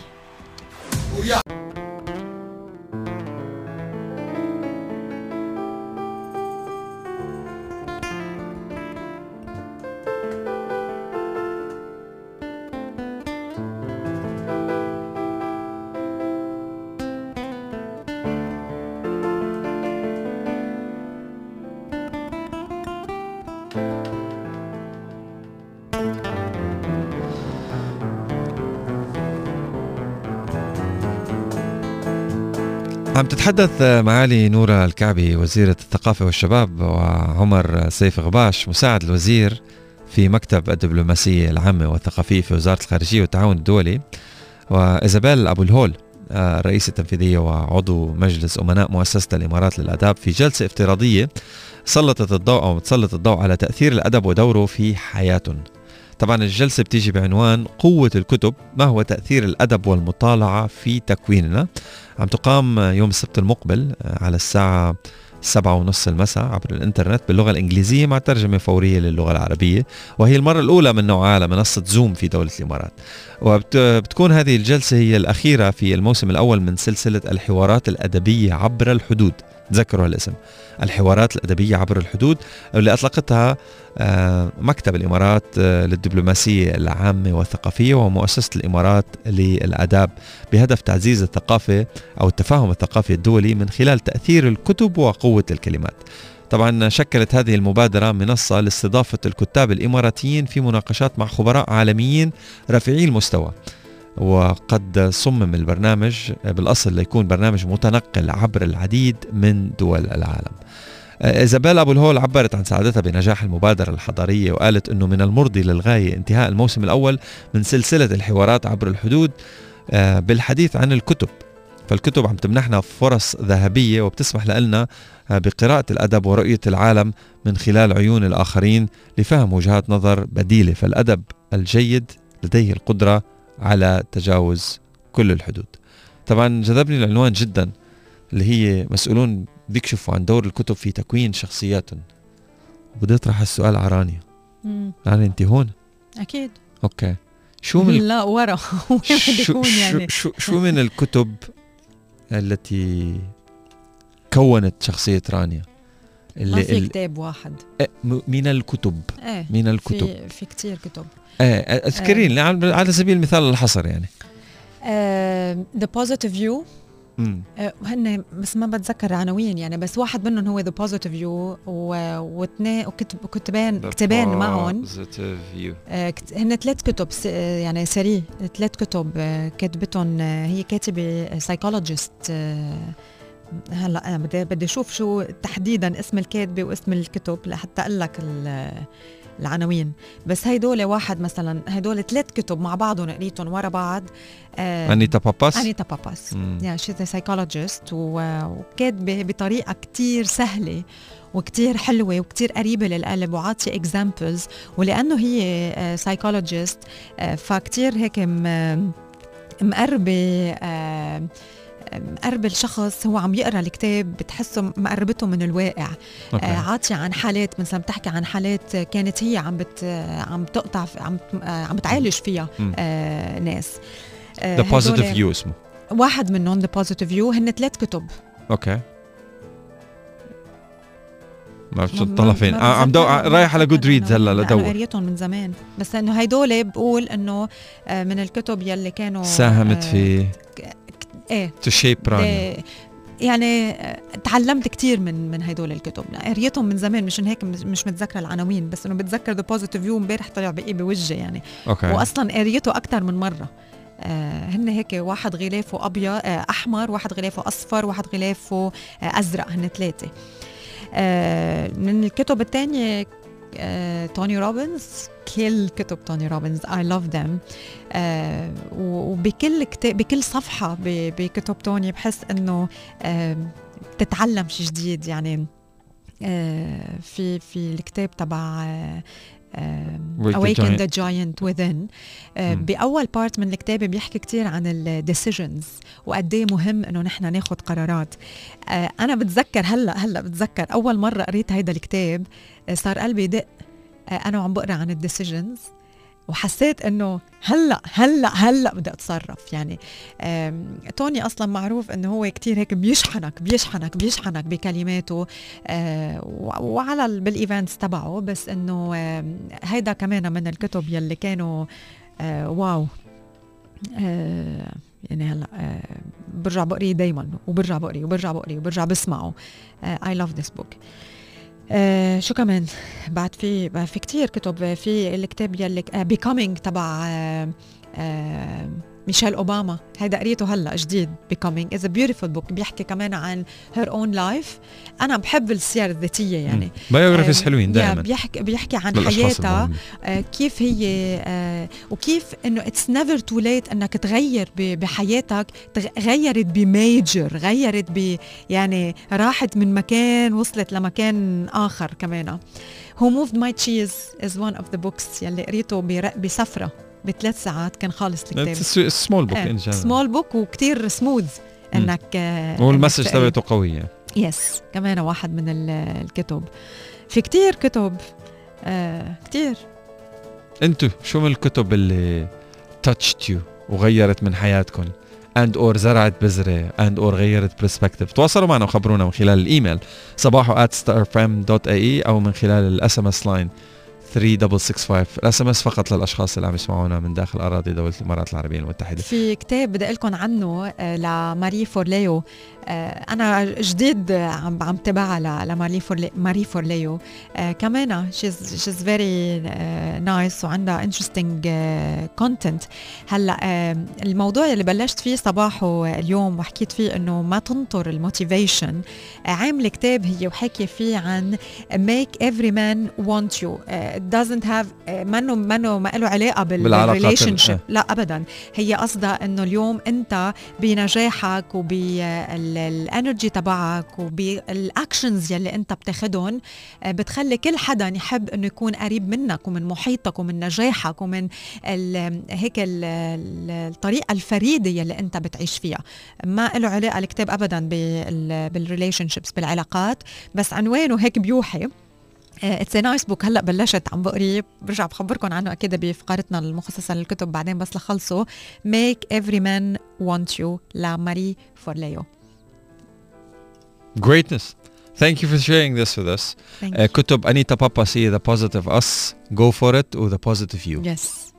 عم تتحدث معالي نورة الكعبي وزيرة الثقافة والشباب وعمر سيف غباش مساعد الوزير في مكتب الدبلوماسية العامة والثقافية في وزارة الخارجية والتعاون الدولي وإيزابيل أبو الهول الرئيسة التنفيذية وعضو مجلس أمناء مؤسسة الإمارات للآداب في جلسة افتراضية سلطت الضوء أو تسلط الضوء على تأثير الأدب ودوره في حياتهم طبعا الجلسة بتيجي بعنوان قوة الكتب ما هو تأثير الأدب والمطالعة في تكويننا؟ عم تقام يوم السبت المقبل على الساعة سبعة ونص المساء عبر الإنترنت باللغة الإنجليزية مع ترجمة فورية للغة العربية وهي المرة الأولى من نوعها على منصة زوم في دولة الإمارات. وبتكون هذه الجلسة هي الأخيرة في الموسم الأول من سلسلة الحوارات الأدبية عبر الحدود. تذكروا هالاسم. الحوارات الأدبية عبر الحدود اللي أطلقتها آه، مكتب الإمارات آه، للدبلوماسية العامة والثقافية ومؤسسة الإمارات للآداب بهدف تعزيز الثقافة أو التفاهم الثقافي الدولي من خلال تأثير الكتب وقوة الكلمات. طبعا شكلت هذه المبادرة منصة لاستضافة الكتاب الإماراتيين في مناقشات مع خبراء عالميين رافعي المستوى. وقد صمم البرنامج بالأصل ليكون برنامج متنقل عبر العديد من دول العالم. إيزابيل أبو الهول عبرت عن سعادتها بنجاح المبادرة الحضارية وقالت أنه من المرضي للغاية انتهاء الموسم الأول من سلسلة الحوارات عبر الحدود آه، بالحديث عن الكتب. فالكتب عم تمنحنا فرص ذهبية وبتسمح لنا آه، بقراءة الأدب ورؤية العالم من خلال عيون الآخرين لفهم وجهات نظر بديلة. فالأدب الجيد لديه القدرة على تجاوز كل الحدود. طبعا جذبني العنوان جدا اللي هي مسؤولون بيكشفوا عن دور الكتب في تكوين شخصياتهم بدي أطرح السؤال على رانيا. رانيا انت هون؟ أكيد. okay. شو من لا ورا. شو, يعني. شو, شو من الكتب التي كونت شخصية رانيا؟ اللي ما في كتاب واحد. إيه، من الكتب. إيه من الكتب. في, في كتير كتب. إيه اذكرين إيه على سبيل المثال الحصر يعني. The Positive View هن بس ما بتذكر عناوين يعني بس واحد منهم هو The Positive View واثنين وكتبان كتبان معهم. آه هن ثلاث كتب يعني three ثلاث كتب آه، كتبتهم آه، هي كاتبة psychologist آه، هلا بدي بدي أشوف شو تحديدا اسم الكاتبة واسم الكتب لحتى أقول لك العناوين. بس هيدول واحد مثلا هيدول ثلاث كتب مع بعضهم قريتهم ورا بعض آه أنيتا باباس؟ أنيتا باباس. يعني she's psychologist وكاتبة بطريقة كتير سهلة وكتير حلوة وكتير قريبة للقلب وعاطية examples ولأنه هي psychologist آه، فكتير هيك مقربة مقرب الشخص هو عم يقرأ الكتاب بتحسه مقربته من الواقع. okay. آه عاطيه عن حالات مثلا بتحكي عن حالات كانت هي عم بت عم تقطع عم عم بتعالج فيها آه ناس. The Positive View اسمه. واحد منهم The Positive View هن ثلاث كتب. okay. ما بعرف شو تطلع فين آه، عم دو رايح على Goodreads هلا لدور قريتهم من زمان. بس إنه هيدول بقول إنه آه، من الكتب يلي كانوا ساهمت في إيه. to shape يعني تعلمت كثير من من هدول الكتب. قريتهم من زمان مشان هيك مش متذكرة العناوين بس إنه بتذكر The Positive View امبارح طلع بقي بوجهي يعني. okay. واصلا قريته أكثر من مرة. آه هن هيك واحد غلافه أبيض آه أحمر واحد غلافه أصفر واحد غلافه آه أزرق هن ثلاثة. آه من الكتب الثانية توني روبنز. كل كتب توني روبنز I love them وبكل كتاب بكل صفحة بكتب توني بحس إنه بتتعلم شيء جديد. يعني آه في في الكتاب تبع Awaken the Giant Within. uh, بأول part من الكتاب بيحكي كتير عن ال decisions وقد إيه مهم إنه نحن ناخذ قرارات. uh, أنا بتذكر هلأ هلأ بتذكر أول مرة قريت هيدا الكتاب صار قلبي يدق أنا وعم بقرأ عن ال decisions وحسيت إنه هلأ هلأ هلأ بدي أتصرف. يعني توني أصلا معروف إنه هو كتير هيك بيشحنك بيشحنك بيشحنك بكلماته أه وعلى بال events تبعه. بس إنه هيدا كمان من الكتب يلي كانوا أه wow. أه يعني هلأ برجع بقري دايما وبرجع بقري وبرجع بقري وبرجع بسمعه. I love this book آه شو كمان؟ بعد في في كتير كتب في الكتاب يلي Becoming تبع آه آه ميشيل أوباما. هيدا قريته هلا جديد becoming. Is a beautiful book. بيحكي كمان عن her own life. أنا بحب السير الذاتية يعني. biographies حلوين دائما. بيحكي بيحكي عن حياتها. آه كيف هي آه وكيف إنه it's never too late إنك تغير بحياتك. غيرت ب major غيرت ب يعني راحت من مكان وصلت لمكان آخر كمان. Who Moved My Cheese is one of the books يلي قريته بسفرة. بثلاث ساعات كان خالص الكتاب. small book and small book وكثير سموث إنك وال message تبعته قوية. yes كمان واحد من الكتب. في كتير كتب آه كتير. انتو شو من الكتب اللي touched you وغيرت من حياتكم and or زرعت بذرة and or غيرت perspective تواصلوا معنا وخبرونا من خلال الإيميل صباحو at starfm.ae أو من خلال ال SMS line 3665 ال SMS فقط للأشخاص اللي عم يسمعونا من داخل أراضي دولة الإمارات العربية المتحدة. في كتاب بدي قلكم عنه آه، لماري فورليو. آه، أنا جديد عم عم تابعها لماري فورلي ماري فورليو. آه، كمان she's she's very nice وعندها interesting content هلأ الموضوع اللي بلشت فيه صباحو اليوم وحكيت فيه إنه ما تنطر ال motivation عامله كتاب هي وحكي فيه عن make every man want you. Doesn't have منه منه ما له علاقة بال relationship لا ابدا. هي قصدها إنه اليوم أنت بنجاحك وبال energy تبعك وبال actions يلي أنت بتاخذهم آه، بتخلي كل حدا يحب إنه يكون قريب منك ومن محيطك ومن نجاحك ومن ال هيك ال الطريقة الفريدة يلي أنت بتعيش فيها. ما له علاقة الكتاب ابدا بال relationships بالعلاقات. بس عنوانه هيك بيوحي. it's nice book هلأ بلشت عم بقري برجع بخبركم عنه. أكيد بفقرتنا المخصصة للكتب بعدين بس لخلصه. Make Every Man Want You لماري فورليو Greatness. Thank you for sharing this with us. Thank uh, كتب أنيتا بابا سي The Positive Us. Go for it و The Positive You. Yes.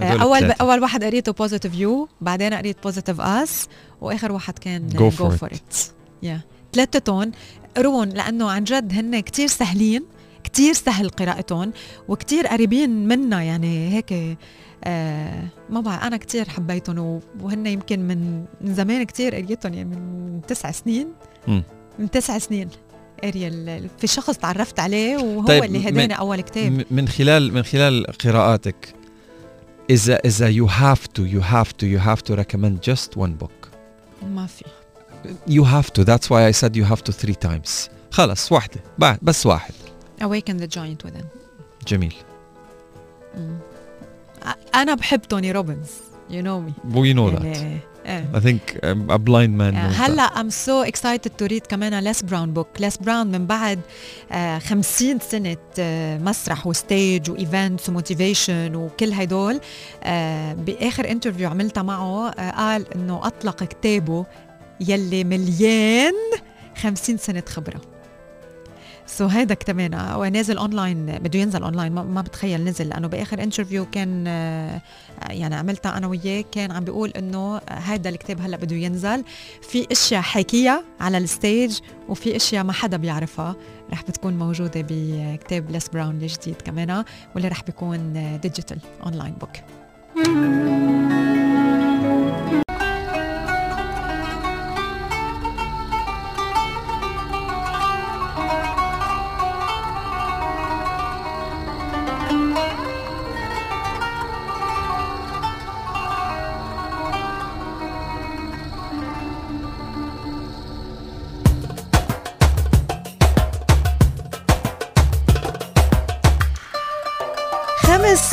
Uh, أول ب... أول واحد قريته Positive You بعدين قريت Positive Us وآخر واحد كان Go For It يا ثلاثتهم قرون لأنه عن جد هن كتير سهلين. كتير سهل قراءتهم وكتير قريبين منا يعني هيك آه ما بعرف أنا كتير حبيتهم وهن يمكن من من زمان كتير قريتهم يعني من تسع سنين. م. من تسع سنين قارية في شخص تعرفت عليه وهو طيب اللي هداني أول كتاب. من خلال من خلال قراءاتك اذا إذا you have to you have to you have to recommend just one book ما في. You have to. That's why I said you have to three times. خلص واحدة بعد بس واحد. Awaken the giant within. جميل. أنا بحب توني روبنز. You know me. We know يعني that. I think a blind man knows هلأ I'm so excited to read كمان ليس براون بوك ليس براون من بعد خمسين سنة مسرح و stage و events و motivation وكل هدول بآخر interview عملتها معه قال إنه أطلق كتابه يلي مليان خمسين سنة خبرة. so هيدا كمان ونازل اونلاين بده ينزل اونلاين ما بتخيل نزل. لأنه بآخر interview كان يعني عملتها أنا وياه كان عم بيقول إنه هذا الكتاب هلأ بده ينزل. في أشياء حكيها على ال stage وفي أشياء ما حدا بيعرفها. رح بتكون موجودة بكتاب ليس براون الجديد كمان واللي رح بيكون digital online book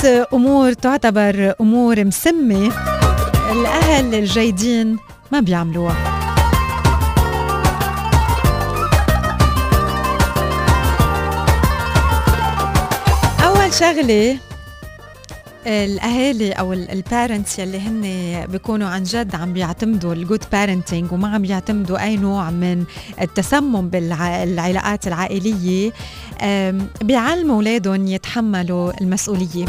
أمور تعتبر أمور مسمة. الأهل الجيدين ما بيعملوها. أول شغلة الأهالي أو ال parents يلي هن بيكونوا عن جد عم بيعتمدوا ال good parenting وما عم بيعتمدوا أي نوع من التسمم بالعلاقات العائلية. بيعلموا اولادهم يتحملوا المسؤولية.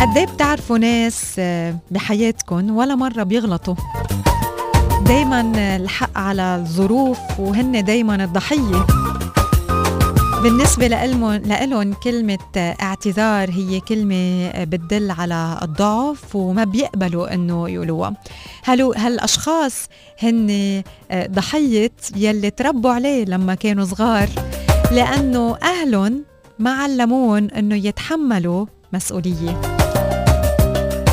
قد إيه بتعرفوا ناس آه، بحياتكم ولا مرة بيغلطوا؟ دايما الحق على الظروف وهن دايما الضحية. بالنسبة لهم كلمة اعتذار هي كلمة بتدل على الضعف وما بيقبلوا إنه يقولوها. هلو هالأشخاص هن ضحية يلي تربوا عليه لما كانوا صغار. لأنه اهلهم ما علمون إنه يتحملوا مسؤولية.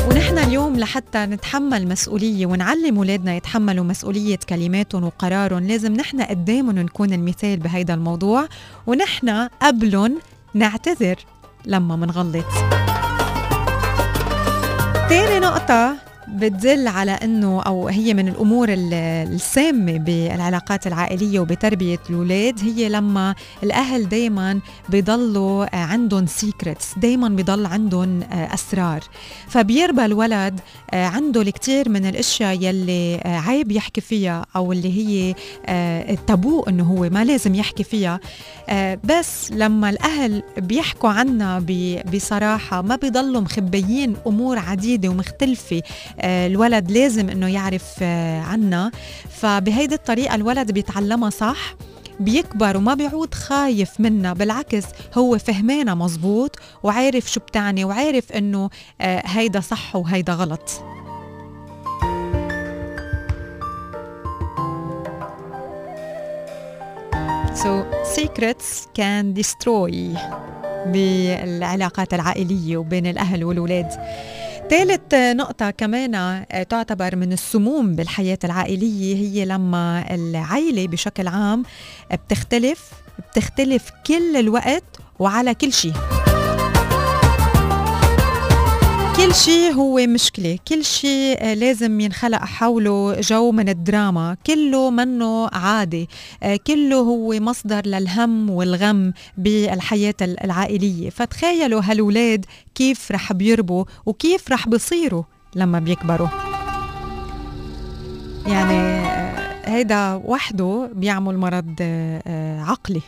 ونحن اليوم لحتى نتحمل مسؤولية ونعلم أولادنا يتحملوا مسؤولية كلماتهم وقرارهم لازم نحن قدامهم نكون المثال بهيدا الموضوع ونحن قبلهم نعتذر لما منغلط. تاني نقطة بتدل على إنه أو هي من الأمور السامة بالعلاقات العائلية وبتربية الأولاد هي لما الأهل دائما بيضلوا عندهم سيكريتس دائما بيضل عندهم أسرار. فبيربى الولد عنده الكثير من الأشياء يلي عيب يحكي فيها أو اللي هي التابو إنه هو ما لازم يحكي فيها. بس لما الأهل بيحكوا عنا بصراحة ما بيضلوا مخبيين أمور عديدة ومختلفة الولد لازم إنه يعرف آه، عنا. فبهيدي الطريقة الولد بيتعلمها صح بيكبر وما بيعود خايف منا بالعكس هو فهمانة مزبوط وعارف شو بتعني وعارف إنه آه، هيدا صح وهيدا غلط. So secrets can destroy بالعلاقات العائلية وبين الأهل والولاد ثالث نقطة كمان آه، تعتبر من السموم بالحياة العائلية هي لما العائلة بشكل عام بتختلف بتختلف كل الوقت وعلى كل شيء. كل شيء هو مشكلة. كل شيء آه، لازم ينخلق حوله جو من الدراما. كله منه عادي آه، كله هو مصدر للهم والغم بالحياة العائلية. فتخيلوا هالولاد كيف رح بيربوا وكيف رح بيصيروا لما بيكبروا. يعني آه، هيدا وحده بيعمل مرض عقلي.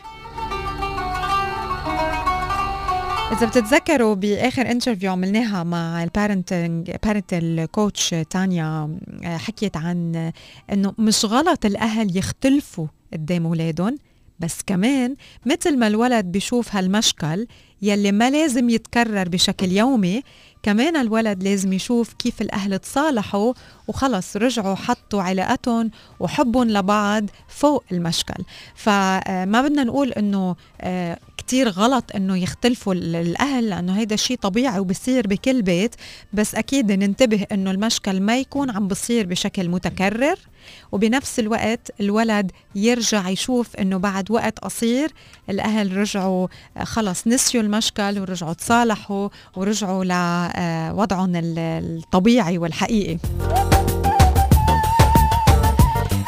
إذا بتتذكروا بآخر interview عملناها مع ال parenting parental coach تانيا حكيت عن إنه مش غلط الأهل يختلفوا قدام أولادهم بس كمان مثل ما الولد بيشوف هالمشكل يلي ما لازم يتكرر بشكل يومي كمان الولد لازم يشوف كيف الأهل تصالحوا وخلص رجعوا حطوا علاقتهم وحبهم لبعض فوق المشكل. فما بدنا نقول إنه آه، كتير غلط إنه يختلفوا الأهل لأنه هيدا شيء طبيعي وبصير بكل بيت. بس أكيد ننتبه إنه المشكل ما يكون عم بصير بشكل متكرر وبنفس الوقت الولد يرجع يشوف إنه بعد وقت قصير الأهل رجعوا آه، خلص نسيوا المشكل ورجعوا تصالحوا ورجعوا لوضعهم الطبيعي والحقيقي.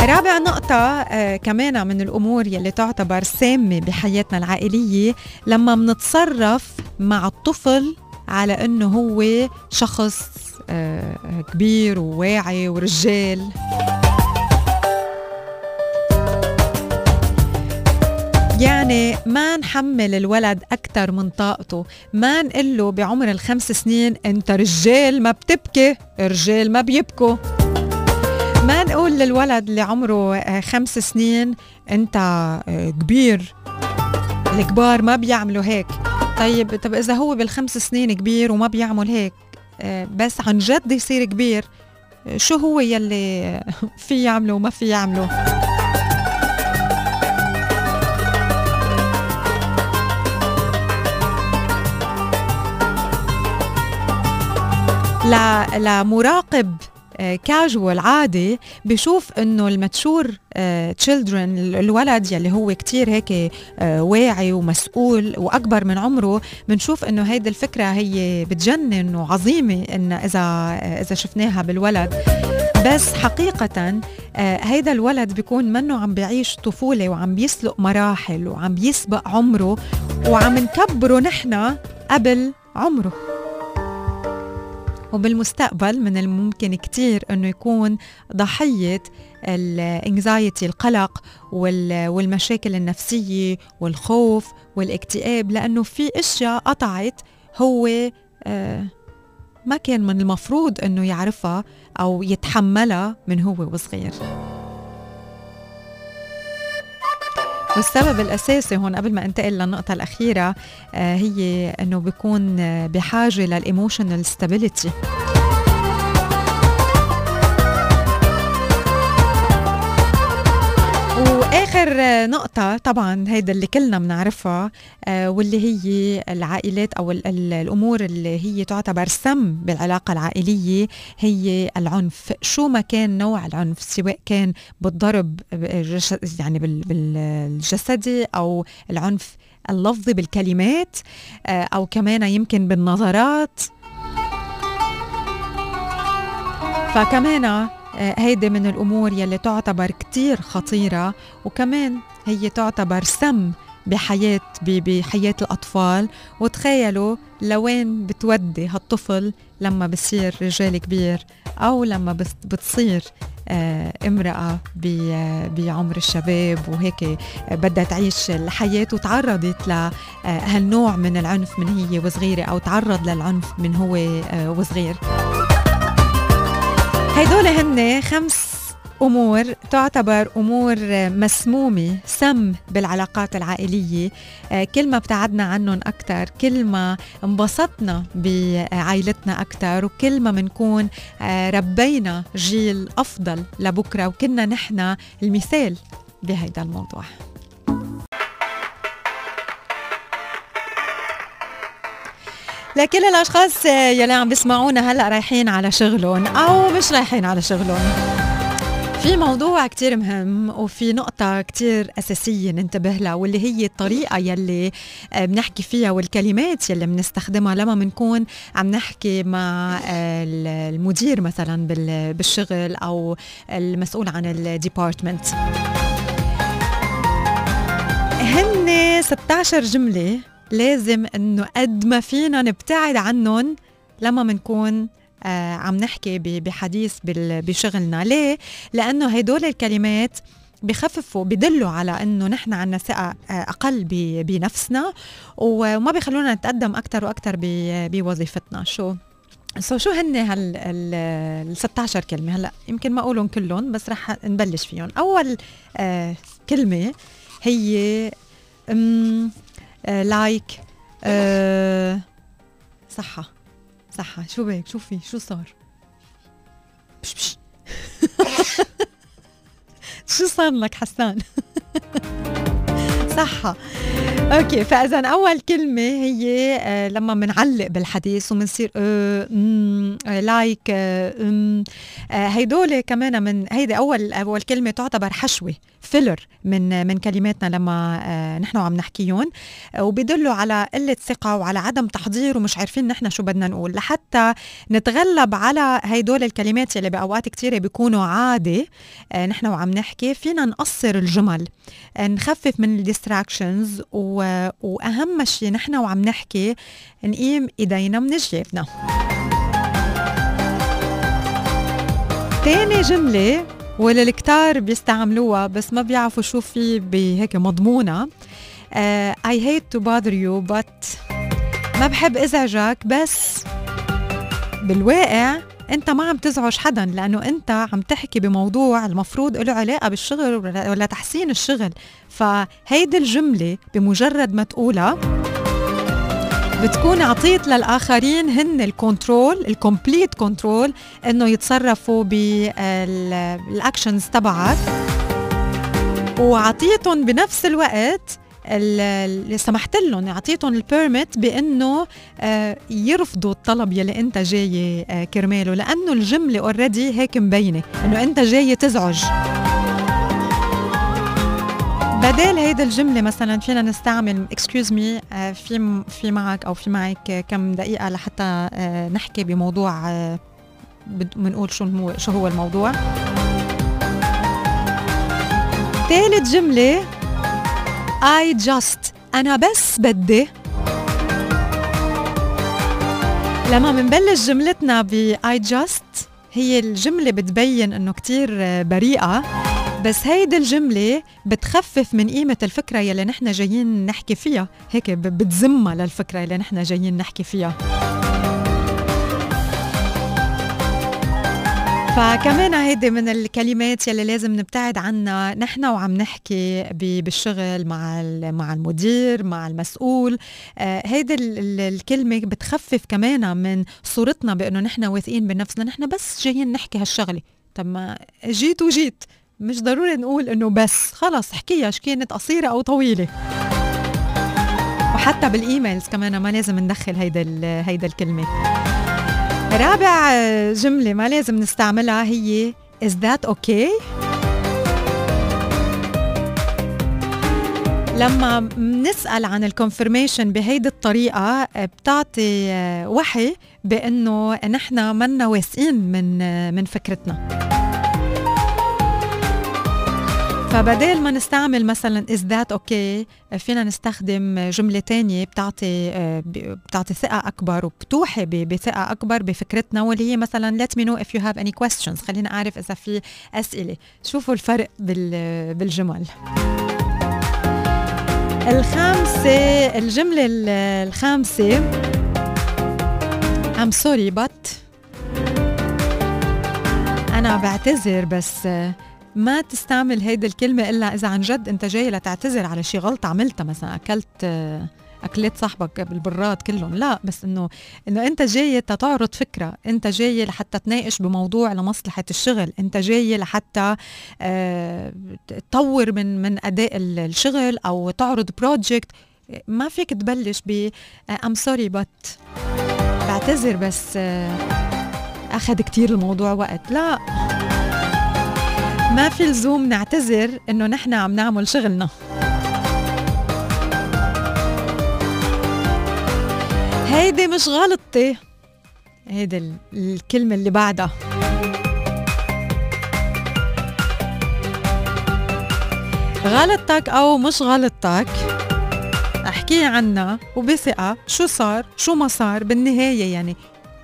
رابع نقطة آه كمان من الأمور يلي تعتبر سامة بحياتنا العائلية لما منتصرف مع الطفل على أنه هو شخص آه كبير وواعي ورجال. يعني ما نحمل الولد أكثر من طاقته ما نقول له بعمر الخمس سنين أنت رجال ما بتبكي رجال ما بيبكوا. ما نقول للولد اللي عمره آه، خمس سنين انت آه، كبير. الكبار ما بيعملوا هيك. طيب طب إذا هو بالخمس سنين كبير وما بيعمل هيك آه، بس عن جد يصير كبير شو هو يلي في يعمله وما في يعمله لمراقب كاجوال عادي. بشوف إنه الماتشور تشيلدرن الولد يلي هو كتير هيك آه، واعي ومسؤول وأكبر من عمره بنشوف إنه هيدي الفكرة هي بتجنن وعظيمه إن إذا آه، إذا شفناها بالولد. بس حقيقة آه، هيدا الولد بيكون منه عم بيعيش طفولة وعم بيسلق مراحل وعم بيسبق عمره وعم نكبره نحن قبل عمره. وبالمستقبل من الممكن كتير أنه يكون ضحية ال anxiety القلق والمشاكل النفسية والخوف والاكتئاب لأنه في أشياء قطعت هو آه، ما كان من المفروض أنه يعرفها أو يتحملها من هو وصغير. والسبب الأساسي هون قبل ما انتقل للنقطة الأخيرة آه، هي أنه بيكون بحاجة لل emotional stability واخر نقطة طبعا هيدا اللي كلنا بنعرفها آه، واللي هي العائلات أو الأمور اللي هي تعتبر سم بالعلاقة العائلية هي العنف، شو ما كان نوع العنف سواء كان بالضرب يعني بالجسدي أو العنف اللفظي بالكلمات آه، أو كمان يمكن بالنظرات. فكمان هيدي من الأمور يلي تعتبر كتير خطيرة وكمان هي تعتبر سم بحياة بحياة الأطفال. وتخيلوا لوين بتودي هالطفل لما بصير رجال كبير أو لما بتصير آه، امرأة بعمر الشباب. وهيك بدها تعيش الحياة وتعرضت لهالنوع من العنف من هي وصغيرة أو تعرض للعنف من هو آه، وصغير. هيدول هن خمس أمور تعتبر أمور مسمومة سم بالعلاقات العائلية. آه، كل ما ابتعدنا عنهم أكثر كل ما انبسطنا بعائلتنا أكثر وكل ما بنكون آه، ربينا جيل أفضل لبكرة وكنا نحن المثال بهيدا الموضوع. لكل الأشخاص يلي عم بيسمعونا هلأ رايحين على شغلهم أو مش رايحين على شغلهم. في موضوع كتير مهم وفي نقطة كتير أساسية ننتبه لها واللي هي الطريقة يلي آه، بنحكي فيها والكلمات يلي بنستخدمها لما بنكون عم نحكي مع المدير مثلا بالشغل أو المسؤول عن الديبارتمنت. هن 16 جملة لازم إنه قد ما فينا نبتعد عنهم لما بنكون آه عم نحكي بحديث بشغلنا. ليه؟ لأنه هدول الكلمات بخففوا بدلوا على إنه نحن عنا ثقة آه، أقل بنفسنا وما بيخلونا نتقدم أكثر وأكثر بوظيفتنا. شو؟ سو شو هن هال ال 16 كلمة؟ هلأ يمكن ما أقولهم كلهم بس رح نبلش فيهم. أول آه كلمة هي like آه، آه، صحة. صحة. شو بك شو في؟ شو صار؟ بش بش. شو صار لك حسان؟ صحة. okay فإذا أول كلمة هي آه لما بنعلق بالحديث وبنصير آه آه like هيدول كمان من هيدي أول أول كلمة تعتبر حشوة filler من من كلماتنا لما نحن عم نحكيهم وبيدلوا على قلة ثقة وعلى عدم تحضير ومش عارفين نحن شو بدنا نقول. لحتى نتغلب على هيدول الكلمات اللي بأوقات كثيره بيكونوا عادي نحن وعم نحكي فينا نقصر الجمل نخفف من ال distractions وأهم شيء نحن وعم نحكي نقيم إيدينا من جيبنا تاني جملة واللي الكتار بيستعملوها بس ما بيعرفوا شو في بهيك مضمونة. uh, I hate to bother you but ما بحب ازعجك بس. بالواقع انت ما عم تزعج حدا لأنه انت عم تحكي بموضوع المفروض له علاقة بالشغل ولا تحسين الشغل. فهيدي الجملة بمجرد ما تقولها بتكون عطيت للآخرين هن ال control ال complete control إنه يتصرفوا بال actions تبعك. وعطيتهم بنفس الوقت اللي سمحت لهم أعطيتهم ال permit بأنه آه، يرفضوا الطلب يلي أنت جاي آه، كرماله لأنه الجملة already هيك مبينة إنه أنت جاي تزعج. بدال هيدا الجملة مثلا فينا نستعمل excuse me آه، في في معك أو في معك كم دقيقة لحتى نحكي بموضوع بنقول شو هو شو هو الموضوع. ثالث جملة I just أنا بس بدي. لما منبلش جملتنا ب I just هي الجملة بتبين إنه كتير بريئة. بس هيدي الجملة بتخفف من قيمة الفكرة يلي نحن جايين نحكي فيها. هيك بتزمها للفكرة يلي نحن جايين نحكي فيها. فكمان هيدي من الكلمات يلي لازم نبتعد عنها. نحن وعم نحكي بالشغل مع مع المدير مع المسؤول. آه هيدي الكلمة بتخفف كمان من صورتنا بأنه نحن واثقين بنفسنا. نحن بس جايين نحكي هالشغلة. طب ما جيت وجيت. مش ضروري نقول إنه بس. خلص احكيها كانت قصيرة أو طويلة. وحتى بالإيميلز كمان ما لازم ندخل هيدا هيدا الكلمة. رابع جملة ما لازم نستعملها هي is that okay؟ لما بنسأل عن الكونفرميشن بهيدي الطريقة بتعطي وحي بأنه نحن منا واثقين من من فكرتنا فبدال ما نستعمل مثلا is that okay فينا نستخدم جملة تانية بتعطي بتعطي ثقة أكبر وبتوحي بثقة أكبر بفكرتنا واللي هي مثلا let me know if you have any questions. خلينا أعرف إذا في أسئلة. شوفوا الفرق بالجمل. الخامسة الجملة الخامسة. I'm sorry but أنا بعتذر بس ما تستعمل هيدي الكلمة إلا إذا عن جد أنت جاي لتعتذر على شي غلطة عملتها. مثلا أكلت اكلات صاحبك بالبراد كلهم. لا بس إنه إنه أنت جاي تعرض فكرة. أنت جاي لحتى تناقش بموضوع لمصلحة الشغل. أنت جاي لحتى آه تطور من من أداء الشغل أو تعرض project ما فيك تبلش ب I'm sorry بت بعتذر بس آه أخذ كتير الموضوع وقت. لا. ما في لزوم نعتذر إنه نحن عم نعمل شغلنا. هيدي مش غلطتي هيدي الكلمة اللي بعدها. غلطتك أو مش غلطتك احكي عنها وبثقة شو صار شو ما صار بالنهاية يعني.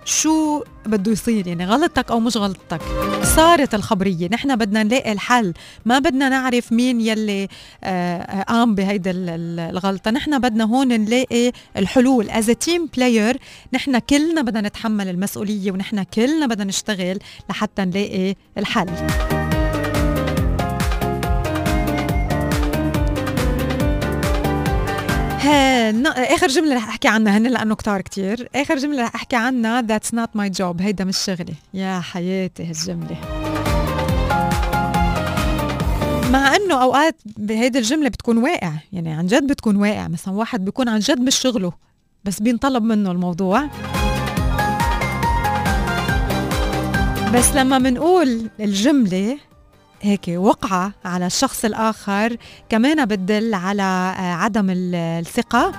شو بده يصير؟ يعني غلطتك أو مش غلطتك؟ صارت الخبرية. نحن بدنا نلاقي الحل. ما بدنا نعرف مين يلي آه قام بهيدا الغلطة. نحن بدنا هون نلاقي الحلول. as team player نحن كلنا بدنا نتحمل المسؤولية ونحن كلنا بدنا نشتغل لحتى نلاقي الحل. آخر جملة رح أحكي عنها هن لأنه كتار كتير. آخر جملة رح أحكي عنها that's not my job. هيدا مش شغلي. يا حياتي هالجملة. مع إنه أوقات بهيدي الجملة بتكون واقع يعني عن جد بتكون واقع. مثلا واحد بيكون عن جد مش شغله بس بينطلب منه الموضوع. بس لما منقول الجملة هيك وقعة على الشخص الآخر كمان بتدل على آه، عدم الثقة.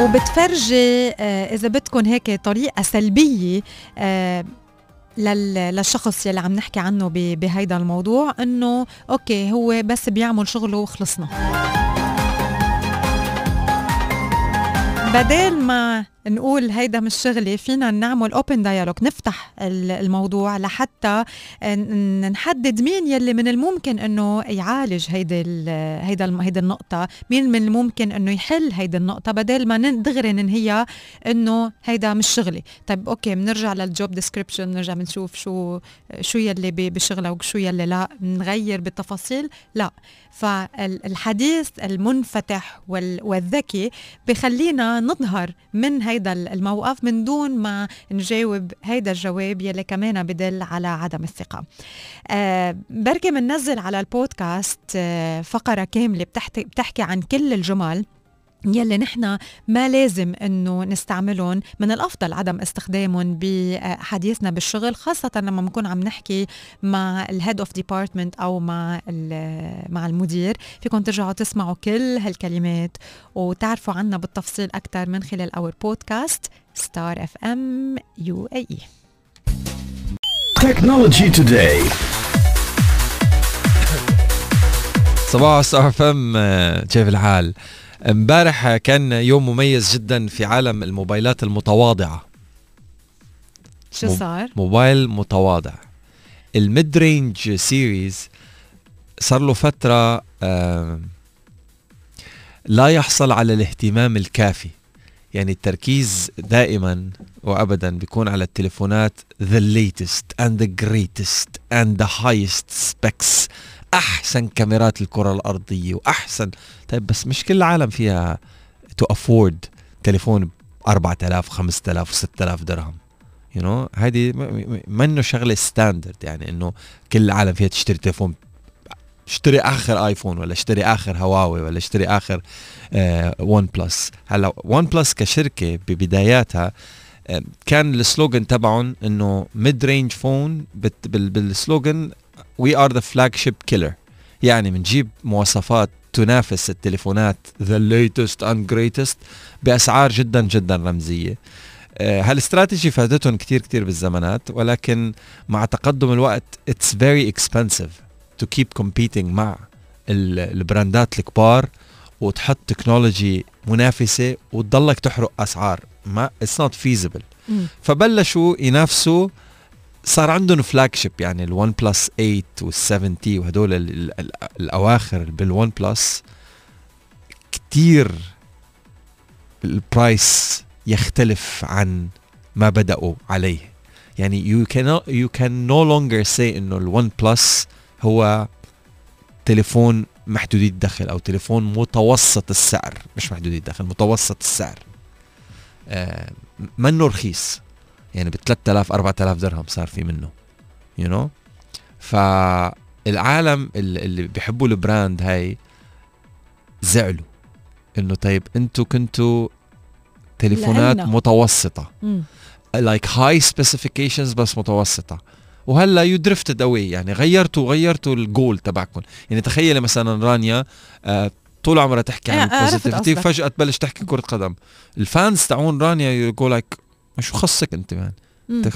وبتفرجي آه، إذا بدكم هيك طريقة سلبية آه، للشخص يلي عم نحكي عنه بهيدا الموضوع إنه أوكي هو بس بيعمل شغله وخلصنا. بدل ما نقول هيدا مش شغلي فينا نعمل open dialogue نفتح الموضوع لحتى نحدد مين يلي من الممكن إنه يعالج هيدا هيدا هيدا النقطة مين من الممكن إنه يحل هيدا النقطة بدل ما دغري ننهيها إنه هيدا مش شغلي طيب okay بنرجع لل job description بنرجع بنشوف شو شو يلي بشغلها وشو يلي لا نغير بالتفاصيل؟ لا. فالحديث المنفتح والذكي بخلينا نظهر من هيدا الموقف من دون ما نجاوب هيدا الجواب يلي كمان بدل على عدم الثقة. آه بركي مننزل على البودكاست آه فقرة كاملة بتحكي, بتحكي عن كل الجمل. يلي نحن ما لازم إنه نستعملهم من الأفضل عدم استخدامهم بحديثنا بالشغل خاصة لما بنكون عم نحكي مع ال head of department أو مع مع المدير فيكم ترجعوا تسمعوا كل هالكلمات وتعرفوا عنا بالتفصيل أكثر من خلال our podcast Star FM UAE Technology Today صباح Star FM كيف الحال؟ امبارح كان يوم مميز جدا في عالم الموبايلات المتواضعة. شو صار؟ موبايل متواضع. ال mid-range series صار له فترة لا يحصل على الاهتمام الكافي. يعني التركيز دائما وابدا بيكون على التليفونات the latest and the greatest and the highest specs. أحسن كاميرات الكرة الأرضية واحسن طيب بس مش كل العالم فيها to afford تليفون ب 4000 5000 6000 درهم. you know هذه منه شغلة standard يعني إنه كل العالم فيها تشتري تليفون. اشتري آخر iPhone ولا اشتري آخر هواوي ولا اشتري آخر OnePlus هلا OnePlus كشركة ببداياتها آه كان ال slogan تبعهم إنه mid-range phone بال slogan we are the flagship killer يعني بنجيب مواصفات تنافس التليفونات. the latest and greatest بأسعار جدا جدا رمزية. آه، هالاستراتيجي فادتهم كتير كتير بالزمانات ولكن مع تقدم الوقت it's very expensive to keep competing مع ال brandات الكبار وتحط technology منافسة وتضلك تحرق أسعار. ما it's not feasible فبلشوا ينافسوا صار عندهم flagship يعني ال OnePlus 8 وال7 T وهدول الأواخر بال OnePlus كتير ال price يختلف عن ما بدأوا عليه. يعني you can you can no longer say إنه ال OnePlus هو تليفون محدودي الدخل أو تليفون متوسط السعر مش محدودي الدخل متوسط السعر. آه منه رخيص. يعني ب 3000 4000 درهم صار في منه you know? فالعالم اللي بيحبوا ال brand هاي زعلوا إنه طيب أنتوا كنتوا تليفونات لأنا. متوسطة like high specifications بس متوسطة. وهلأ you drifted away يعني غيرتوا غيرتوا الجول تبعكم. يعني تخيلي مثلا رانيا آه طول عمرها تحكي عن ال positivity فجأة تبلش تحكي كرة قدم. ال fans تاعون رانيا يقول like شو خصك انت man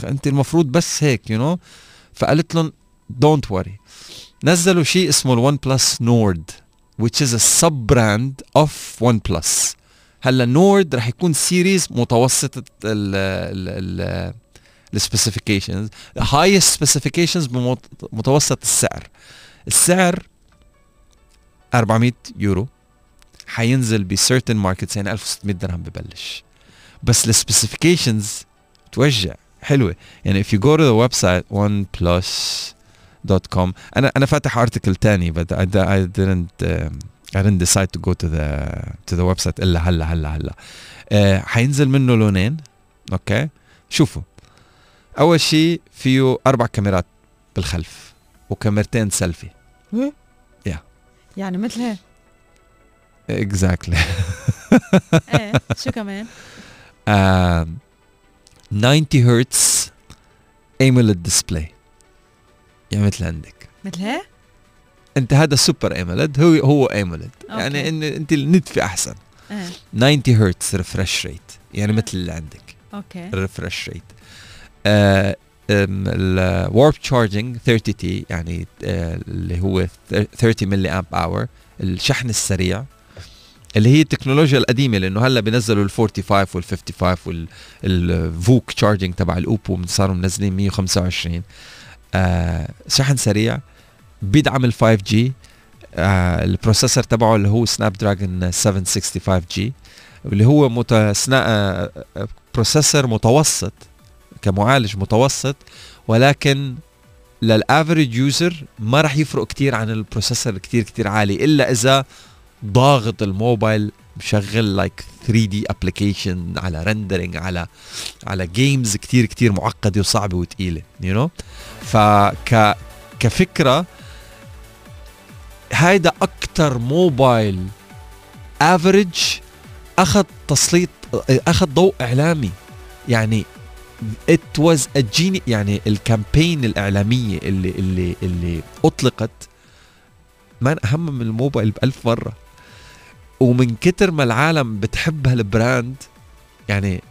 انت المفروض بس هيك you know? فقالت لهم don't worry نزلوا شيء اسمه ال OnePlus Nord which is a sub brand of OnePlus. هلا Nord رح يكون series متوسطة ال ال ال specifications high specifications بمتوسط السعر. السعر 400 يورو. حينزل ب certain markets يعني 1600 درهم ببلش. بس ال specifications توجع. حلوة. يعني if you go to the website oneplus.com أنا أنا فاتح article تاني but I, I didn't um, I didn't decide to go to the to the website إلا هلا هلا هلا. uh, حينزل منه لونين. أوكي؟ شوفوا. أول شيء فيه أربع كاميرات بالخلف وكاميرتين سيلفي يا يعني مثل هيك. exactly إيه شو كمان؟ 90 hertz AMOLED display يعني مثل عندك. مثل هيك؟ أنت هذا super AMOLED هو هو AMOLED يعني إن أنت النتفه أحسن. آه. 90 hertz refresh rate يعني آه. مثل اللي عندك. أوكي. refresh rate ال warp charging 30 T يعني آه اللي هو 30 milliamp hour الشحن السريع. اللي هي التكنولوجيا القديمة لأنه هلأ بنزلوا ال 45 وال 55 وال VOOC charging تبع ال Oppo صاروا منزلين 125 آه شحن سريع بيدعم ال 5 G آه ال processor تبعه اللي هو Snapdragon 765 G اللي هو متسنا... آه processor متوسط كمعالج متوسط ولكن لل average user ما راح يفرق كتير عن ال processor كتير كتير عالي إلا إذا ضاغط الموبايل مشغل like 3 D application على rendering على على games كتير كتير معقدة وصعبة وثقيله you know? فك كفكرة هيدا أكثر موبايل average أخذ تسليط أخذ ضوء إعلامي يعني it was a genie يعني ال campaign الإعلامية اللي اللي اللي أطلقت ما أهم من الموبايل بألف مرة ومن كتر ما العالم بتحب هال brand يعني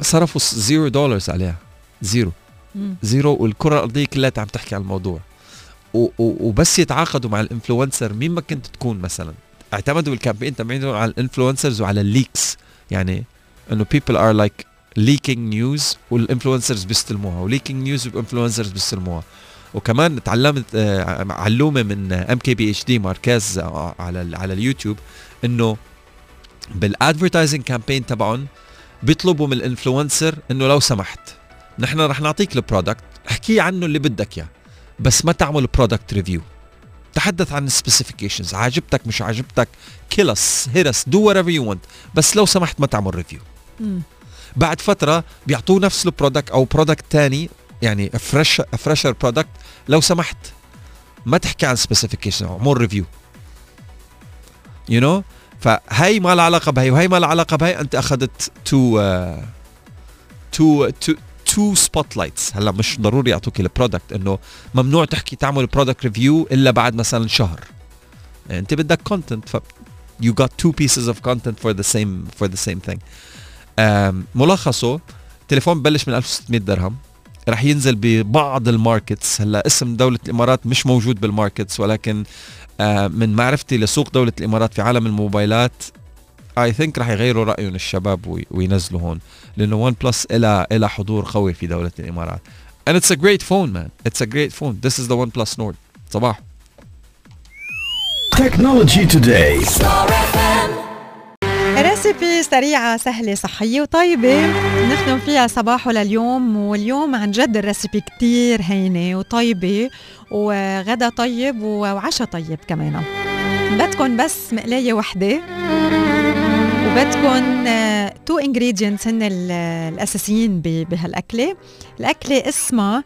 صرفوا zero dollars عليها zero. مم. zero والكرة الأرضية كلها عم تحكي عن الموضوع. و و وبس يتعاقدوا مع ال influencer مين ما كنت تكون مثلا. اعتمدوا ال campaign تبعينهم على ال influencers وعلى ال leaks يعني إنه people are like leaking news وال influencers بيستلموها و leaking news وال influencers بيستلموها. وكمان تعلمت آه، معلومة من ام كي بي اتش دي ماركاز على على اليوتيوب إنه بال advertising campaign تبعهم بيطلبوا من ال influencer إنه لو سمحت نحن رح نعطيك ال product احكي عنه اللي بدك إياه بس ما تعمل product review تحدث عن ال specifications عجبتك مش عجبتك careless here do whatever you want بس لو سمحت ما تعمل review بعد فترة بيعطوه نفس ال product أو product تاني يعني fresh fresher product لو سمحت ما تحكي عن specification اعمل review you know فهي ما لها علاقة بهي وهي ما لها علاقة بهي. أنت أخذت two two two two spotlights هلا مش ضروري يعطوك ال product إنه ممنوع تحكي تعمل product review إلا بعد مثلا شهر. أنت بدك content ف you got two pieces of content for the same for the same thing. ملخصه تليفون ببلش من 1600 درهم. رح ينزل ببعض ال markets. هلا اسم دولة الإمارات مش موجود بال markets ولكن من معرفتي لسوق دولة الإمارات في عالم الموبايلات I think رح يغيروا رأيهم الشباب وينزلوا هون لأنه OnePlus إله إله حضور قوي في دولة الإمارات. And it's a great phone man. It's a great phone. This is the OnePlus Nord. صباح. Technology Today. recipe سريعة سهلة صحية وطيبة. نختم فيها صباحه لليوم واليوم عن جد ال recipe كتير هينة وطيبة وغدا طيب وعشاء طيب كمان. بدكم بس مقلاية وحدة وبدكم two ingredients هن الأساسيين بهالأكلة. الأكلة اسمها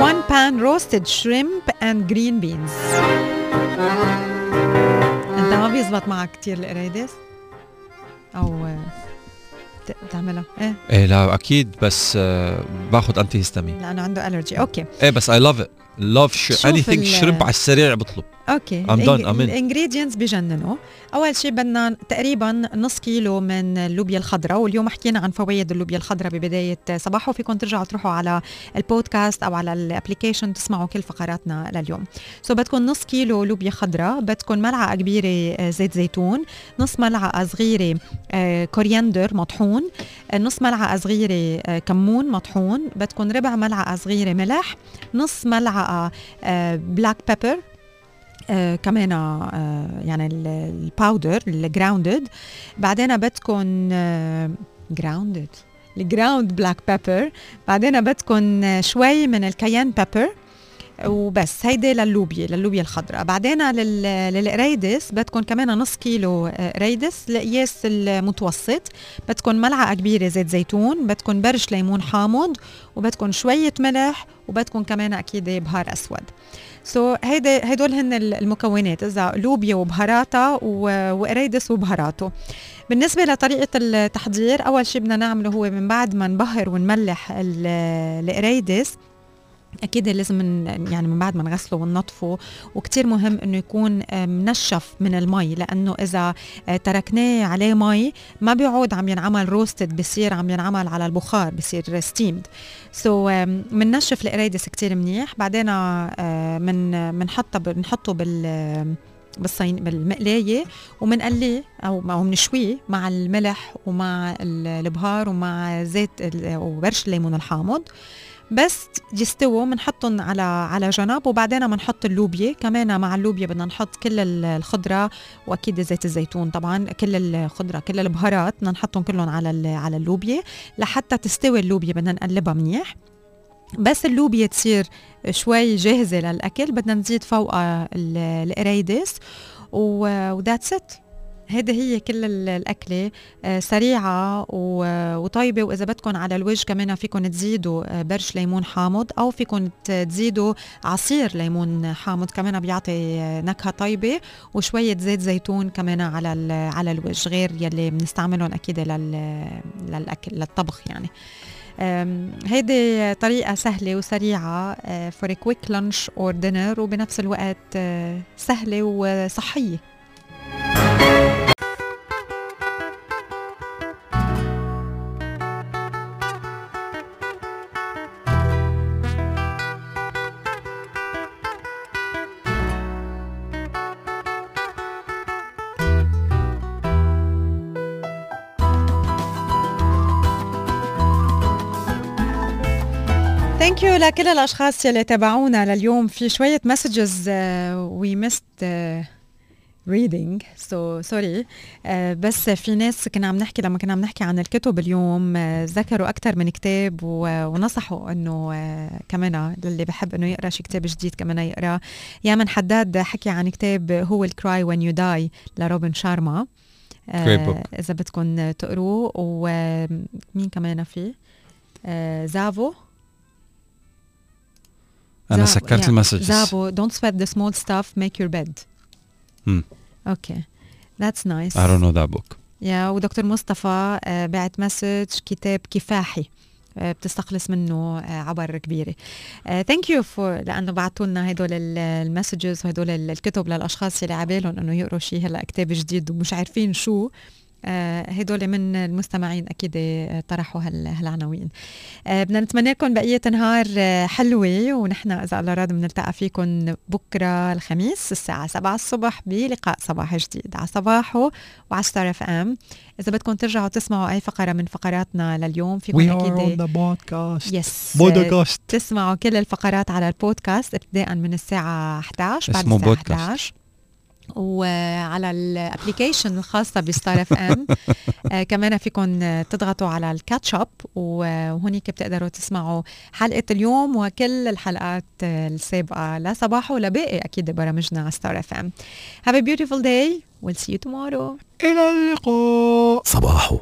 one pan roasted shrimp and green beans انت ما بيزبط معك كثير القريدس أو تعملها؟ إيه؟ إيه لا أكيد بس آه، باخذ انتي هيستامين لأنه عنده الرجي أوكي. إيه بس اي لاف ات لاف اني ثينك شرب على السريع بطلب. أوكي. ام دون ام الإنجريدينتس بجننوا. أول شيء بدنا تقريبا نص كيلو من اللوبيا الخضراء واليوم حكينا عن فوائد اللوبيا الخضراء ببداية صباحه. فيكم ترجعوا تروحوا على البودكاست أو على الابلكيشن تسمعوا كل فقراتنا لليوم. سو so بدكم نص كيلو لوبيا خضراء بدكم ملعقة كبيرة آه، زيت زيتون نص ملعقة صغيرة آه، coriander مطحون آه، نص ملعقة صغيرة كمون مطحون بدكم ربع ملعقة صغيرة ملح نص ملعقة black pepper آه كمان آه يعني ال powder ال grounded بعدين بدكم grounded ال ground black pepper بعدين بدكم شوي من ال cayenne pepper وبس هيدي للوبيا للوبيا الخضراء. بعدين للقريدس بدكم كمان نص كيلو آه، قريدس القياس المتوسط. بدكم ملعقة كبيرة زيت زيتون بدكم برش ليمون حامض وبدكم شوية ملح وبدكم كمان أكيد بهار أسود. سو so, هيدي هدول هن المكونات إذا لوبيا وبهاراتها وقريدس وبهاراته. بالنسبة لطريقة التحضير أول شيء بدنا نعمله هو من بعد ما نبهر ونملح القريدس أكيد لازم يعني من بعد ما نغسله وننظفه وكتير مهم إنه يكون منشف من المي لأنه إذا آه، تركناه عليه مي ما بيعود عم ينعمل roasted بصير عم ينعمل على البخار بصير steamed so, مننشف القريدس كتير منيح. بعدين آه، من بنحطه بنحطه بال بالصين بالمقلاية ومنقليه أو أو بنشويه مع الملح ومع البهار ومع زيت وبرش الليمون الحامض. بس يستووا بنحطهم على على جنب وبعدين بنحط اللوبيا كمان مع اللوبيا بدنا نحط كل الخضرة وأكيد زيت الزيتون طبعا كل الخضرة كل البهارات بدنا نحطهم كلهم على على اللوبيا لحتى تستوي اللوبيا بدنا نقلبها منيح. بس اللوبيا تصير شوي جاهزة للأكل بدنا نزيد فوقها القريدس وذاتس ات هيدي هي كل الأكلة آه، سريعة وطيبة وإذا بدكم على الوجه كمان فيكم تزيدوا آه، برش ليمون حامض أو فيكم تزيدوا عصير ليمون حامض كمان بيعطي آه، نكهة طيبة وشوية زيت زيتون كمان على على الوجه غير يلي بنستعملهم أكيد للأكل للطبخ يعني. هيدي طريقة سهلة وسريعة for quick lunch or dinner وبنفس الوقت سهلة وصحية. لكل الأشخاص يلي تابعونا لليوم في شوية messages we reading. So sorry. Uh, بس في ناس كنا عم نحكي لما كنا عم نحكي عن الكتب اليوم uh, ذكروا أكثر من كتاب ونصحوا إنه uh, كمان للي بحب إنه يقرأ شي كتاب جديد كمان يقرأ. يامن حداد حكي عن كتاب هو ال cry when you die لروبن شارما. Uh, إذا بدكم تقروه. ومين كمان في؟ Uh, زافو. أنا سكرت yeah. ال messages زافو don't sweat the small stuff make your bed. Hmm. Okay that's nice I don't know that book. يا ودكتور مصطفى uh, بعت message كتاب كفاحي. uh, بتستخلص منه uh, عبر كبيرة. thank you for لأنه بعثوا لنا هدول ال messages وهدول الكتب للأشخاص اللي عبالهم إنه يقروا شيء هلأ كتاب جديد ومش عارفين شو. آه هدول من المستمعين أكيد آه، طرحوا هالعناوين. آه بدنا نتمنى لكم بقية نهار آه حلوة ونحن إذا الله راد بنلتقى فيكم بكرة الخميس الساعة 7 الصبح بلقاء صباح جديد. على صباحو وعلى ستار إف إم. إذا بدكم ترجعوا تسمعوا أي فقرة من فقراتنا لليوم فيكم we أكيد podcast. yes بودكاست تسمعوا كل الفقرات على البودكاست ابتداء من الساعة 11 بعد الساعة بودكاست. 11 وعلى ال application الخاصة بستار اف ام. آه كمان فيكم تضغطوا على ال catch up وهونيك بتقدروا تسمعوا حلقة اليوم وكل الحلقات السابقة. لصباحو ولباقي أكيد برامجنا على ستار اف ام. Have a beautiful day. We'll see you tomorrow. إلى اللقاء. صباحو.